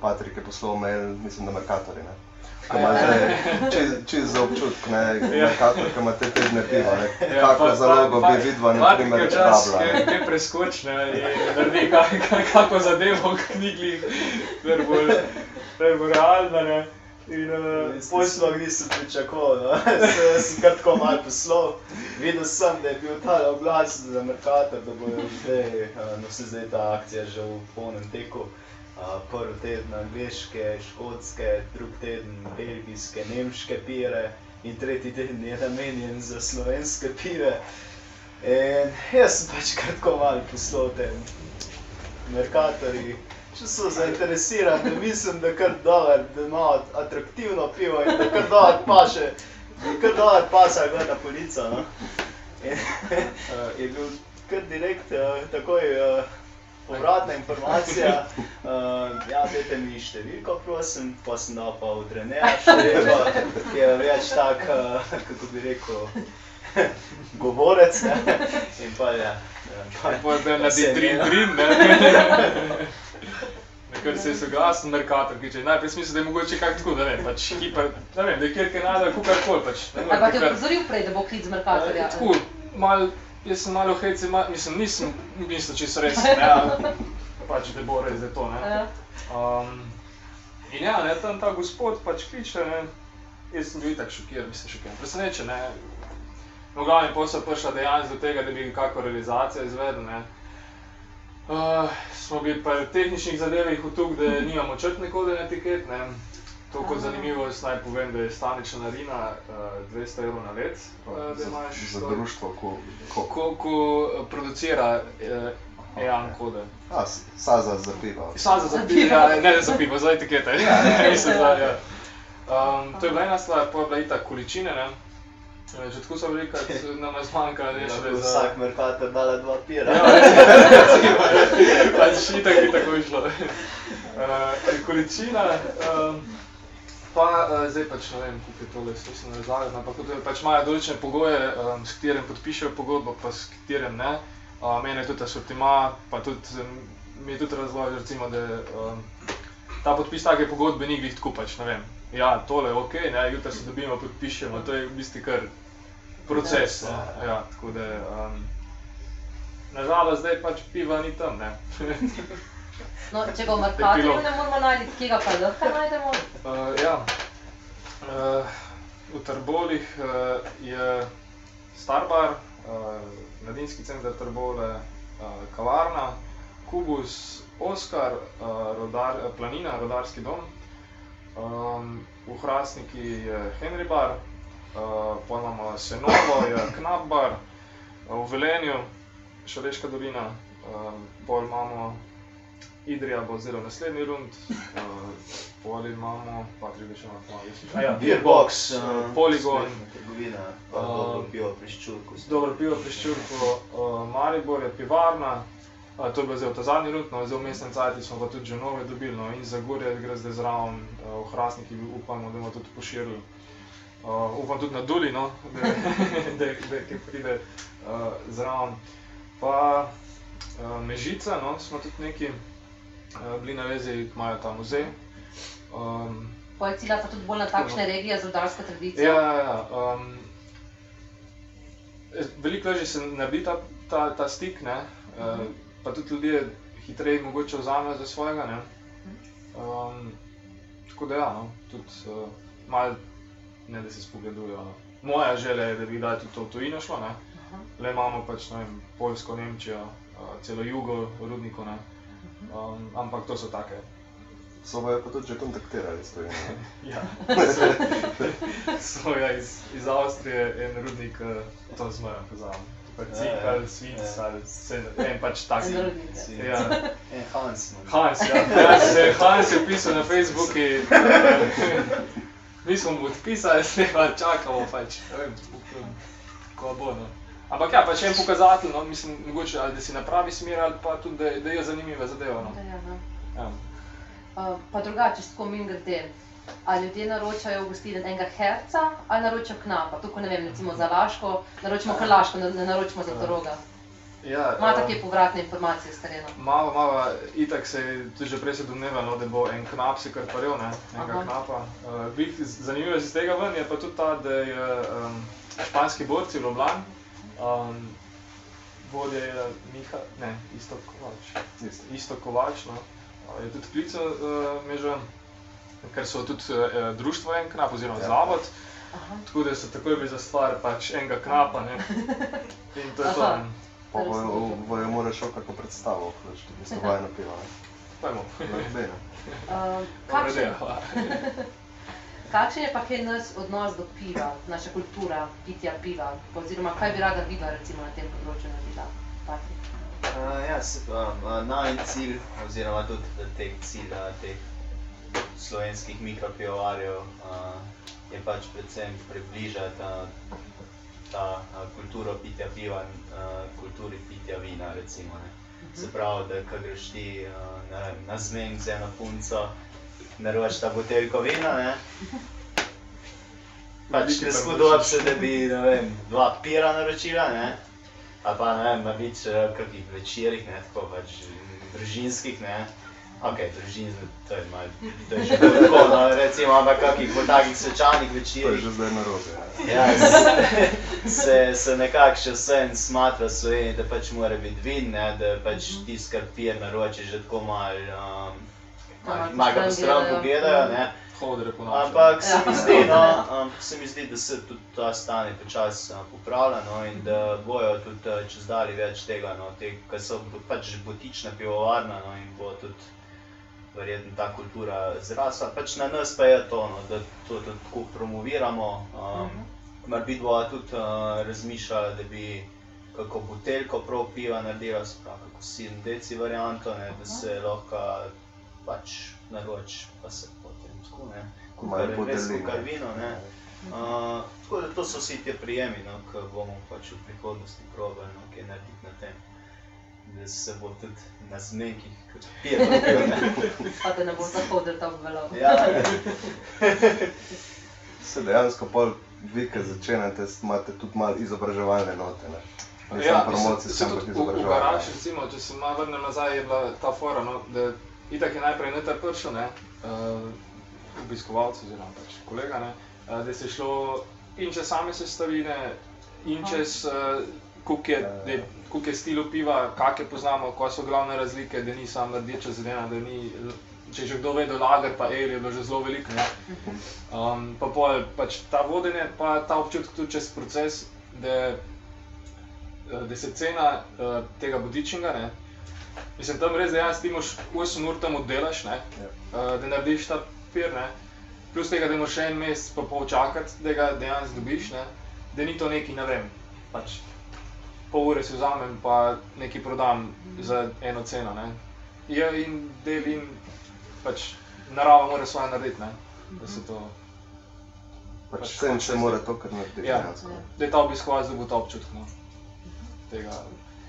Patrik je poslal mail, mislim, da Merkatorji. ne. Ko ja. imate čez, čez za občutek, ne, Ja. Merkator, ko imate tedne piva, ne. Ja, Kako pa- zalogo pa- bi vidva, pa- naprimer, Patrik je včasih rabila. kaj- Kaj preskočne in naredi kak- kak- kako zadevo v knjigi, kar bo, kar bo realna. Ne. In, uh, Poj sploh nisem pričakoval, no. sem, sem kar tako malo poslal. Videl sem, da je bil ta oglas za Merkator, da bojo zdaj, eh, no se zdaj ta akcija že v polnem teku. Uh, prvi teden angliške, škotske, drugi teden belgijske, nemške pire in tretji teden je namenjen za slovenske pire. In jaz sem pač kar tako malo poslal tem Merkatorji. Če so zainteresirani, mislim, da kar dolar, da ima atraktivno pivo in da kar dolar paše, da kar dolar pasa gleda polica. No? In, uh, je bil kar direkt, uh, takoj uh, povratna informacija. Uh, ja, dajte mi številko, prosim, pa sem dal pa v trenerja številko, ki je več tak, uh, kako bi rekel, govorec. Ne? In pa ja. ja, pa- Pa da naredi se dream, ne- dream, ne. Ker se je soglasen Merkator, ki če najprej smisel, da je mogoče kak tako, da ne, pač hiper, ne vem, da je kjer kaj najde, kukar koli pač. Ali pa te biti kar- opozoril prej, da bo klic z Merkatorja? Eh, Tako, mal, jaz sem malo hecen, mal, mislim, nisem mislil čisto res, ne, ali pač da bo res, da je to, ne. Um, in ja, ne, tam ta gospod pač kliče, ne, jaz sem bil itak šokiran, mislim šokiran, presenečen, ne. No, v glavnem posel prišla dejansko do tega, da bi kako realizacijo izvedel, ne. Uh, smo bili pa v tehničnih zadevah v tuk, da nimamo črtne kode na etiket, ne. To kot Aha. zanimivost naj povem, da je stanična narina uh, 200 evrov na let, uh, da Za, imaš. za to. društvo, ko, ko, Ko, ko producira uh, EAN kode. a, saza za pivo. Sad za Za pivo, ja, ne za pivo, za etikete. Ja, Mislim, za, ja. um, to je bila ena stvar, pa je bila itak količine. Ne? Eh, Že tako so velika, nam je zmanjkalo Lahko nekaj za... Vsak Merkator dala dva pira. Ja, recimo, ja. pač itak bi tako išlo. Uh, količina, um, pa uh, zdaj pač ne vem, kako je tole smiselno razlagati, ampak to je pač imajo določene pogoje, um, s katerim podpišejo pogodbo, pa s katerim ne. Uh, meni je tudi asortima, pa tudi mi je tudi razlog, recimo, da um, ta podpis take pogodbe ni glih tako pač, ne vem. Ja, tole je ok, ne, jutri se dobimo, podpišemo, to je v bistvu kar proces. No. Ja, tako da, um, nažalost, zdaj pač piva ni tam. Ne. No, če ga v Merkatorju ne moramo najti, kje ga pa lahko najdemo? Uh, ja. uh, v Trbolih uh, je Starbar, uh, mladinski center Trbole, uh, kavarna, Kubus, Oskar, uh, rodar, Planina, rodarski dom. Um, v Hrastniki je Henry Bar, uh, pa imamo Senovo, je Knapbar, v Velenju, Šaleška dolina, um, pol imamo Idrija, bo zelo naslednji rund, uh, pol imamo, pa tri še imamo, malo več. Ja, Beerbox, uh, Poligon. trgovina, Uh, dobro pivo pri ščurku. Dobro pivo pri Ščurku, uh, Maribor je pivarna, uh, to je bil zdaj ta zadnji rund, no, zdaj v mestnem cajti smo pa tudi že nove dobili, no, in za Gorje gre zdaj zraven, uh, v Hrastniki upamo, da bomo tudi poširili. Uh, upam tudi na Duli, no, da, da, da ki pride uh, zraven. Pa uh, Mežica, no, smo tudi neki uh, bili na vezi, imajo ta muzej. Um, Pol ciljata tudi bolj na takšne regije z rudarsko tradicijo. Ja, ja, ja. Um, veliko lažje se naredi ta, ta, ta stik, ne? Uh, pa tudi ljudje hitreje mogoče vzamejo za svojega. Ne? Um, tako da, ja, no, tudi uh, malo ne da se spogledujejo. No. Moja želja je, da bi kdaj tudi to tujino šlo. Ne? Le imamo pač ne vem, Poljsko, Nemčijo, uh, celo jugo, rudniko. Ne? Um, ampak to so take. So bojo pa tudi že kontaktirali s tujino. Ja, so ja iz, iz Avstrije en rudnik, uh, to zmeraj poznam. Cik ja, ali Svic ali vse, en pač tak. Ja. Ja. En Hans. no. Hans, ja. ja se, Hans je pisal na Facebooku. Mi smo mu odpisali, zdaj pa čakamo, pač, ne vem, ko bo. No. Ampak ja, pač en pokazatelj, no, mislim, mogoče, ali da si na pravi smeri, ali pa tudi, da, da je zanimiva zadeva. No. Da, ja, no. Ja. Uh, pa drugače, tako min grede. Ali ljudje naročajo v gostilni enega herca ali naročajo knapa? Tukaj ne vem, recimo za Laško, naročimo kar Laško, ne, ne naročimo za Toroga. Ja, Imate eh, kje povratne informacije s terena? Malo, malo, itak se je tudi že prej se domnevalo, da bo en knap si kar paril, ne, enega Aha. knapa. Uh, zanimivo iz tega ven je pa tudi ta, da je um, španski borci v Ljubljani, um, vodja je Miha, ne, isto Kovač. Isto. Isto Kovač, no, je tudi klical uh, me že, ker so tudi uh, društvo en knap oziroma Ja. zavod, Aha. tako da so takoj bili za stvar pač enega knapa, ne. In to je to. Aha. Pa bojo, bojo moraš šel kako predstavo, da bi se vajno piva. ne. Pojmo. Lahko ne. Uh, kakšen, je pa kaj nas odnos do piva, naša kultura pitja piva? Oziroma, kaj bi rada videla recimo na tem področju naredila? Patrik? Uh, ja, se pravim, uh, najin cilj, oziroma tudi teh cilj uh, teh slovenskih mikropivovarjev uh, je pač predvsem približati ta uh, kulturo pitja piva uh, kulturi pitja vina. Recimo, ne. Se pravi, da ko greš ti uh, vem, na zmenk z eno punco, naročiš ta buteljko vina. Ne. Pač ne spodobi se, da bi ne vem, dva pira naročila. Ne. A pa ne vem, na več kakih večerih, ne, tako pač družinskih, ne. Ok, družinski, to je malo, to je že tako, no, recimo, ampak kakih bolj takih svečanih To je večerih. že zdaj narobe. Ja. Ja, se, se, se nekako še vse smatra v Sloveniji, da pač mora biti vin, ne, da pač tisti, kar pije, naroči že tako malo, um, Malo malo ga po stran gledajo. pogledajo, ne. Hodre po noči. Ampak se mi Ja. zdi, no, um, se mi zdi, da se tudi ta stanje počasi uh, popravlja no, in da bojo tudi uh, čez dalje več tega, no, te, ker so pač botična pivovarna no, in bo tudi verjetno ta kultura zrasla. Pač na nas pa je to, no, da to tudi tako promoviramo. Um, Mhm. Mar bi dva tudi uh, razmišljala, da bi kako buteljko prav piva naredila, se pravi, kako 7 deci varianto, ne, da se lahko pač naroči, pa se potem tako ne. Malo Kukar, res ne. vino, ne. Uh, tako da to so vsi ti prijemi, no, ki bomo pač v prihodnosti probali no, kaj narediti na tem. Da se bo tudi na zmenkih, kot pijem, Pa da ne bo zahodil ta obvelov. Ja, Se dejansko pol vi, ki začenjate, imate tudi malo izobraževalne note. Ne? Ne Ja, samo promocijske, se ampak tudi v, izobraževalne. garaži, recimo, če se malo vrnem nazaj, je bila ta fora, no, da itak je najprej netar prišel, ne, uh, obiskovalca oziroma pač kolega, ne, uh, da se je šlo in čez same sestavine, in čez uh, koliko je, da, koliko je stilov piva, kakšne poznamo, kaj so glavne razlike, da ni samo rdeča zelena, da ni. Če je že kdo vedel, lager pa el je bilo že zelo veliko. ne. Um, pa pol, pač ta vodenje, pa ta občutek tudi čez proces, da, eh, da se cena uh, tega bodičnega, ne, mislim, tam res dejansko ti moraš 8 ur tam oddelaš, ne, uh, da narediš ta pir, ne, plus tega, da moraš še en mesec pa pol čakati, da ga dejansko dobiš, ne, da ni to neki, ne vem, pač pol ure si vzamem pa nekaj prodam za eno ceno, ne. Je in del in pač narava mora svoje narediti, ne, da se to, Pač Pač se se- mora to, kar naredi. Ja. dejansko. da je ta obiskovalec dobil ta občutek, no, tega.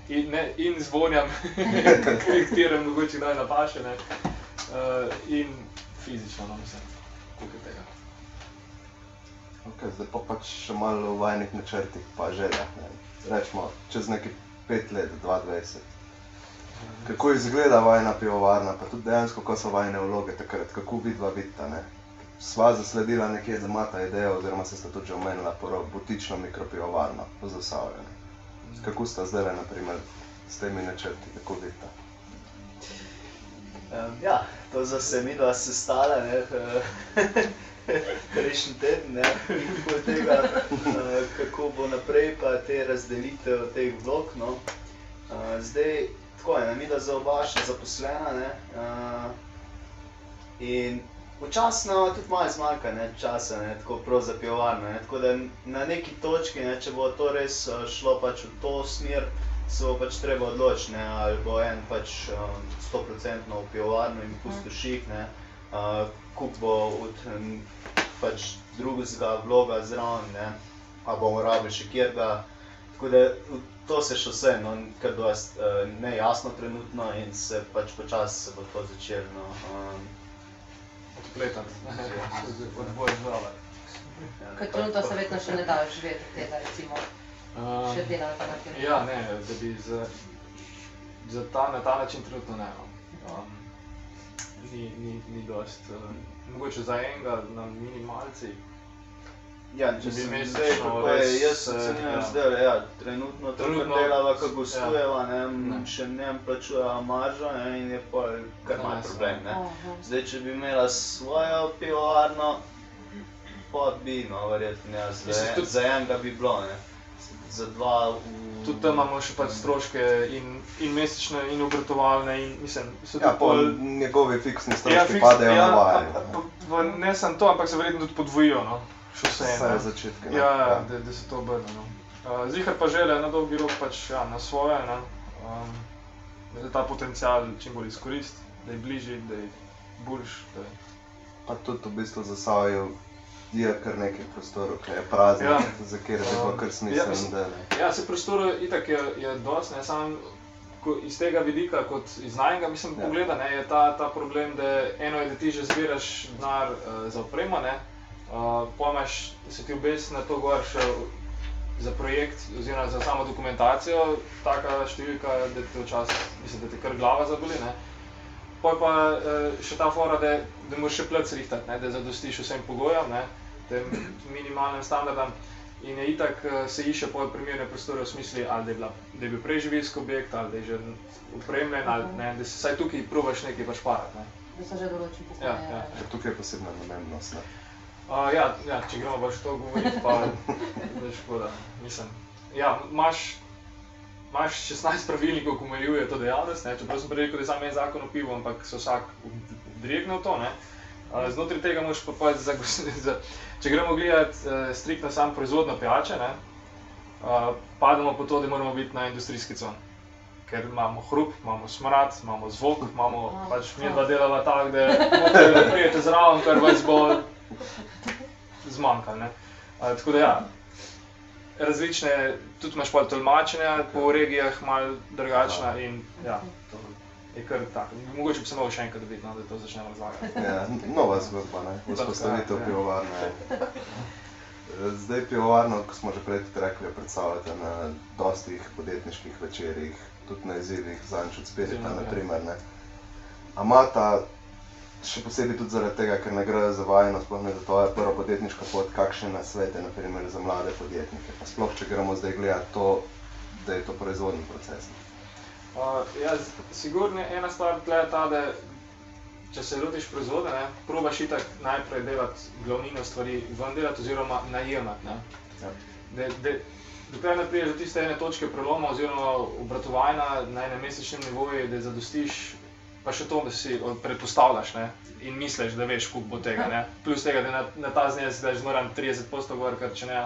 In, ne, in zvonjam, katerem mogoče naj napaše, ne, uh, in fizično, no, mislim, koliko je tega. Okay, zdaj pa pač še malo v vajnih načrtih, pa željah. Rečemo, čez nekaj pet let, 22. Kako izgleda vajna pivovarna, pa tudi dejansko, ko so vajne vloge takrat, kako vidva vidita. Ne? Sva zasledila nekje, da ima ta ideja, oziroma se sta tudi že omenila, prvo butično mikropivovarno v Zasavju. ne. Kako sta zdaj, naprimer, s temi načrti, kako vidita? Um, ja, to za se mi dva sestala, ne, prejšnji teden, ne, tega, uh, kako bo naprej, pa te razdelitev teh vlog. No. Uh, zdaj, tako je, mi da za oba še zaposlena, ne, uh, in včasih nam tudi malo zmanjka ne, časa, ne, tako prav za pivovarno, tako da na neki točki, ne, če bo to res šlo pač v to smer, se bo pač treba odločiti, ali bo en pač um, 100% v pivovarno in pustoših, ne, uh, kup bo od um, pač drugega vloga zraven, ne, ali bomo rabili še kjerga. Tako da to se še vse, no, kar dost uh, nejasno trenutno in se pač počasi se bo to začelo. No, um, Odpletati, od boja zdrava. ja, Ker pa- trenutno se verjetno še ne da živeti tega, recimo, še delati na tem. Ja, ne, da bi za, za ta, na ta način trenutno ne. No. Um, ni, ni, ni dost. Uh, mogoče za enega na minimalci. Ja, Če bi mesečno zdaj, kako je, res, jaz eh, ocenjujem ja. zdaj, ja, trenutno Trenutno, delava, ko ja. gostujeva, ne, Ne. še ne plačujejo maržo ne, in je pa kar Dvanajst, problem. Ne. Zdaj, če bi imela svojo pivovarno, pa bi, no, verjetno, ja, en, tudi- za enega bi bilo, ne. Za dva v... Tudi tam imamo še pač stroške in, in mesečne, in obratovalne. In, mislim, so Ja, pol njegovi fiksni Ja, stroški fiks- padejo ja, na a- vajo. a- pa- Ne samo to, ampak se verjetno tudi podvojijo. No? Še vse. Vse začetke. ne. Ja, ja, da, da se to obrne. No. Uh, Zihar pa želja na dolgi rok pač ja, na svoje, ne? um, da ta potencial čim bolj izkoristi, da je bližji, da je boljš. Da je... Pa tudi v bistvu za Savijo je kar nekaj prostorov, ki je praznih, Ja. za kjer bilo Um, kar ja, smiselno, da ne. Ja, se prostora itak je, je dosti, ne samo ko- iz tega vidika, kot iz najnega mislim, Ja. ja. pogleda, ne, je ta, ta problem, da eno je, da ti že zbiraš denar uh, za opremo, ne, uh, pojmaš, da se ti obes na to gor še za projekt oziroma za samo dokumentacijo, taka številka, da te včasih, mislim, da te kar glava zaboli, ne. Poj pa uh, še ta fora, da, da moraš še plec rihtati, ne, da zadostiš vsem pogojem, ne, tem minimalnim standardom. In je itak eh, se išče po primerne prostore v smislu, ali da je, bila, da je bil prej živilski objekt, ali da je že upremljen, ali ne, da se vsaj tukaj probaš nekaj pač parati. Ne. Da so že določeni pokoji. Ja, ja. Ker tukaj je posebna namembnost. Ne? Uh, ja, ja, če gremo pač to govoriti, pa je škoda. Mislim, ja, imaš, imaš 16 pravilnikov, ki omejujejo to dejavnost, ne, čeprav sem prej rekel, da je samo en zakon o pivu, ampak se vsak vdregne v to. Ne. Uh, znotraj tega moraš pa pač za, za, če gremo gledati uh, striktno sam proizvodno pijače, ne, uh, pademo po to, da moramo biti na industrijski con. Ker imamo hrup, imamo smrad, imamo zvok, imamo pač mi dva delava tako, da da prijete zraven, kar vas bo zmanjkalo. Uh, tako da ja, različne, tudi imaš pa tolmačenja po regijah, malo drugačna in ja, je kar tako. Mogoče bi se lahko še enkrat videti, no, da to začnemo razlagati. Ja, nova zgodba, ne? vzpostavitev Ja. pivovarne. Zdaj pivovarno, kot smo že prej rekli, jo predstavljate na dostih podjetniških večerjih, tudi na izzivih, zanč od Spirita, Izjemno, ja. naprimer. Ne? A imata še posebej tudi zaradi tega, ker ne gre za vajeno, sploh ne za to je prva podjetniška pot, kakšne nasvete, naprimer za mlade podjetnike. Pa Sploh, če gremo zdaj gledati to, da je to proizvodni proces. Uh, ja, sigurno je ena stvar tle ta, da če se lotiš proizvoda, ne, probaš itak najprej delati glavnino stvari ven delati oziroma najemati. Ne. Ja. Da, da, dokler ne prideš do tiste ene točke preloma oziroma obratovanja na enem mesečnem nivoju, da zadostiš, pa še to, da si predpostavljaš ne, in misliš, da veš, koliko bo tega. Ne. Plus tega, da na, na ta znesek daš zmeraj 30 posto gor, ker če ne,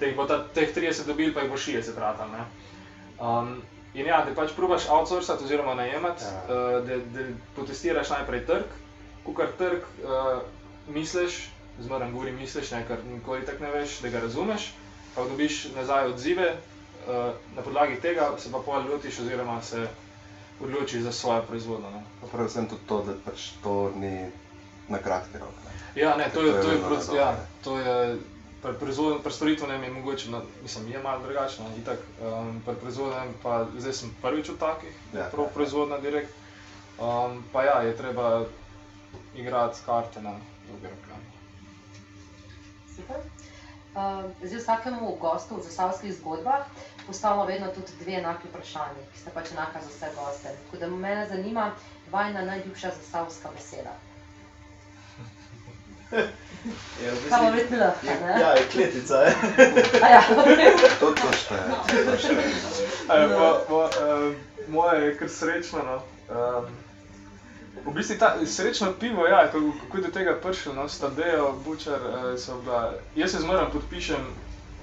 teh ta, teh 30 dobil, pa jih bo 60 ratal. ne. Um, in ja, da pač probaš outsourcati oziroma najemati, Ja. ja. uh, da, da potestiraš najprej trg, kukar trg uh, misliš, zmeraj govori misliš, ne, ker nikoli tako ne veš, da ga razumeš, pa dobiš nazaj odzive, uh, na podlagi tega se pa pol lotiš oziroma se odločiš za svojo proizvodnjo. Pa predvsem tudi to, da pač to ni na kratki rok. Ne. Ja, ne, to je, To je to je, dobro, ja, ne. to je pri proizvodnem, pri storitvenem je mogoče, no, mislim, je malo drugačno, itak, um, pri proizvodnem pa zdaj sem prvič v takih, Ja, ja, prav ja. proizvodna direkt, um, pa ja, je treba igrati karte na rok. ja. Super. Uh, zdaj vsakemu gostu v zasavskih zgodbah postavimo vedno tudi dve enaki vprašanji, ki sta pač enaka za vse goste. Tako da mene zanima vajna najljubša zasavska beseda. Je v bistvu- verjetno lahka, je- ne? Ja, je kletica. je. A ja, To, to šteje. To šteje. Mo, mo, moje je kar srečno. No. Um, v bistvu ta srečno pivo, ja, kako, kako je do tega prišlo, no, Stadejo, Bučar, uh, so bila. Jaz se zmeraj podpišem,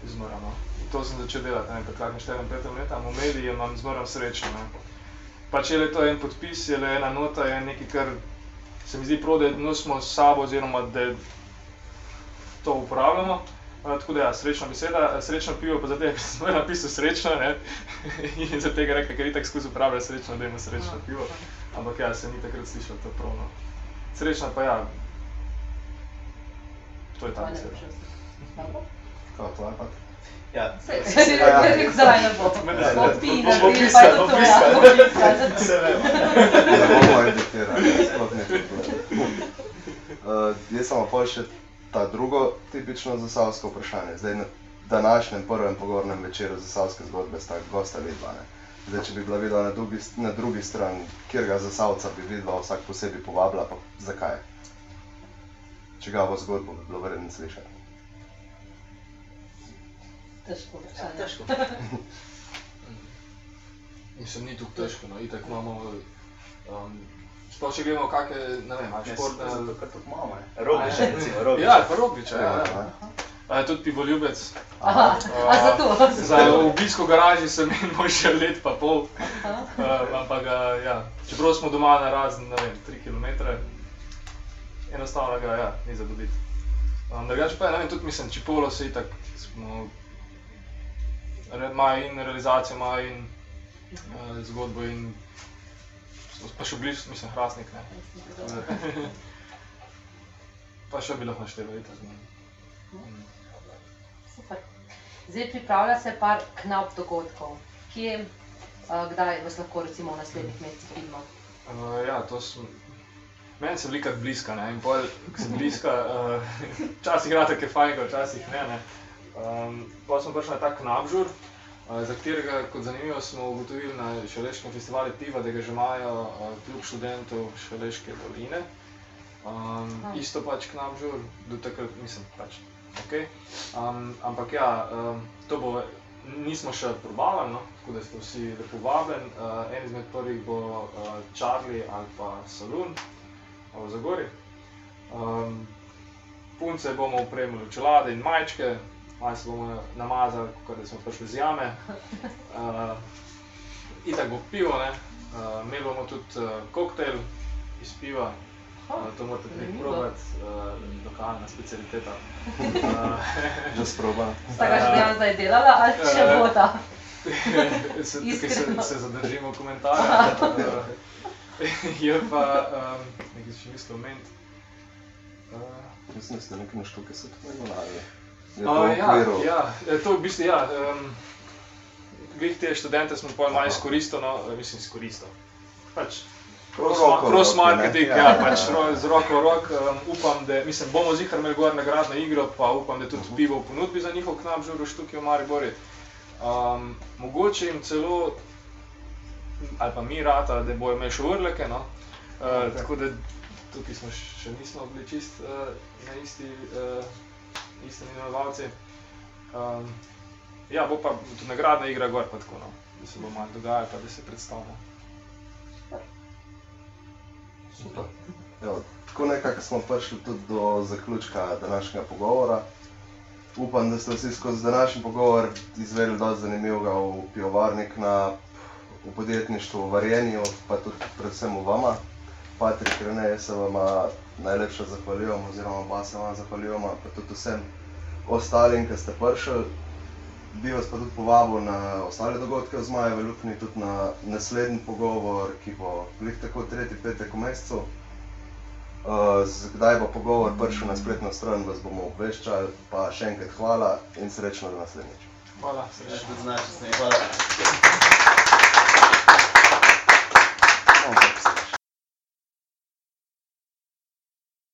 zmeraj, no. To sem začel delati, ne, takrat na 4-5 leta, v mediji imam zmeraj srečno. Ne. Pač je le to en podpis, je le ena nota, je nekaj, kar se mi zdi prav, da nosimo s sabo, oziroma da to uporabljamo. Uh, tako da, ja, srečna beseda, srečno pivo, pa zato, sem zmeraj napisal srečno, ne? in zato tega rekel, ker je tako skozi uporablja srečno, da ima srečno pivo. Ampak ja, se ni takrat slišal to pravno. Srečna pa ja, to je ta beseda. Dobro. Kao tvoja pa? Ja, se- se- ja, rekel, zdaj ne bo. Je to to, piskal. bo piskal. se vem. Ne bomo editirali, sploh ne. Uh, jaz samo pa še ta drugo tipično zasavsko vprašanje. Zdaj na današnjem prvem pogovornem večeru zasavske zgodbe sta gosta vidva. Ne? Zdaj, če bi bila vidva na drugi, na drugi strani, kjer ga zasavca bi vidva vsak posebej povabila, pa zakaj? Čigavo zgodbo bi bilo vredno slišati. Težko Ja, težko. Mislim, ni tukaj težko, no, itak imamo. Um, Sploh če gledamo, kakšne, ne vem, športne. zato, ker tudi imamo, ne. Roglič, recimo, Roglič. Ja, pa Roglič, ja. ja. Ja, je tudi pivoljubec. Aha, a zato? Za obisk v garaži sem imel že let pa pol. Uh, ampak, uh, ja, čeprav smo doma na razen, ne vem, 3 km, enostavno ga ja, ni za dobiti. Um, drugače pa, ne vem, tudi mislim, Čipolo se itak smo, imajo in realizacijo, imajo in uh, zgodbo in smo pa še blizu, mislim, Hrastnik, ne. pa še bi lahko naštevali, itak. ne. Mm. Super. Zdaj pripravlja se par knap dogodkov. Kje, uh, kdaj vas lahko recimo v naslednjih mesecih vidimo? Uh, ja, to sem. Meni se velika bliska, ne, in pol, ko sem bliska, uh, včasih igra tako fajn, včasih ne. ne. Um, pa smo prišli na ta knabžur, uh, za katerega, kot zanimivo, smo ugotovili na Šaleškem festivalu Tiva, da ga že imajo uh, kljub študentov Šaleške doline. Um, Ah. isto pač knabžur, do takrat nisem pač. Okay. Um, ampak ja, um, to bo, nismo še probavali, no? tako da ste vsi lepo vabljeni. Uh, en izmed prvih bo uh, Charlie ali pa Salon v Zagori. Um, punce bomo upremili v čelade in majčke, malo se bomo namazali, kot da smo prišli z jame. Uh, itak bo pivo, ne. Uh, imeli bomo tudi uh, koktejl iz piva, to morate nekaj probati, uh, lokalna specialiteta. Uh, Že sproba. Sta ga že dejansko zdaj delala ali še Eh, bo ta? se, tukaj se, se zadržimo komentarja. Uh, je pa um, nekaj še mislil omeniti. Uh, Mislim, da ste nekaj na štuke se tudi imenovali. Je to Uh, v ja, ja, eh, to v bistvu ja. Um, Glih te študente smo pa malo izkoristili, no, eh, mislim izkoristili. Pač v Cross marketing, Ja, ja, pač ro- z roko v rok. Um, upam, da mislim, bomo zihar imeli gor nagradno igro, pa upam, da Mhm. tudi pivo v ponudbi za njihov knap žuroš tukaj v Maribori. Um, mogoče jim celo, ali pa mi rata, da bojo imeli še urleke, no. Uh, Ok. Tako da tukaj smo še nismo bili čist uh, na isti, uh, isti imenovalci. Um, ja, bo pa tudi nagradna igra gor, pa tako, no. da se bo malo dogajalo, pa da se predstavlja. Super. Evo, tako nekako smo prišli tudi do zaključka današnjega pogovora. Upam, da ste vsi skozi današnji pogovor izvedeli dosti zanimivega v pivovarnik na v podjetništvu, v varjenju, pa tudi predvsem v vama. Patrik, Rene, jaz se vam najlepše zahvaljujem, oziroma oba se vam zahvaljujemo, pa tudi vsem ostalim, ki ste prišli. Bi vas pa tudi povabil na ostale dogodke v Zmajevi luknji, tudi na naslednji pogovor, ki bo glih tako tretji petek v mesecu. Uh, kdaj bo pogovor prišel na spletno stran, vas bomo obveščali, pa še enkrat hvala in srečno do naslednjič. Hvala, srečno. tudi z naše strani. Hvala.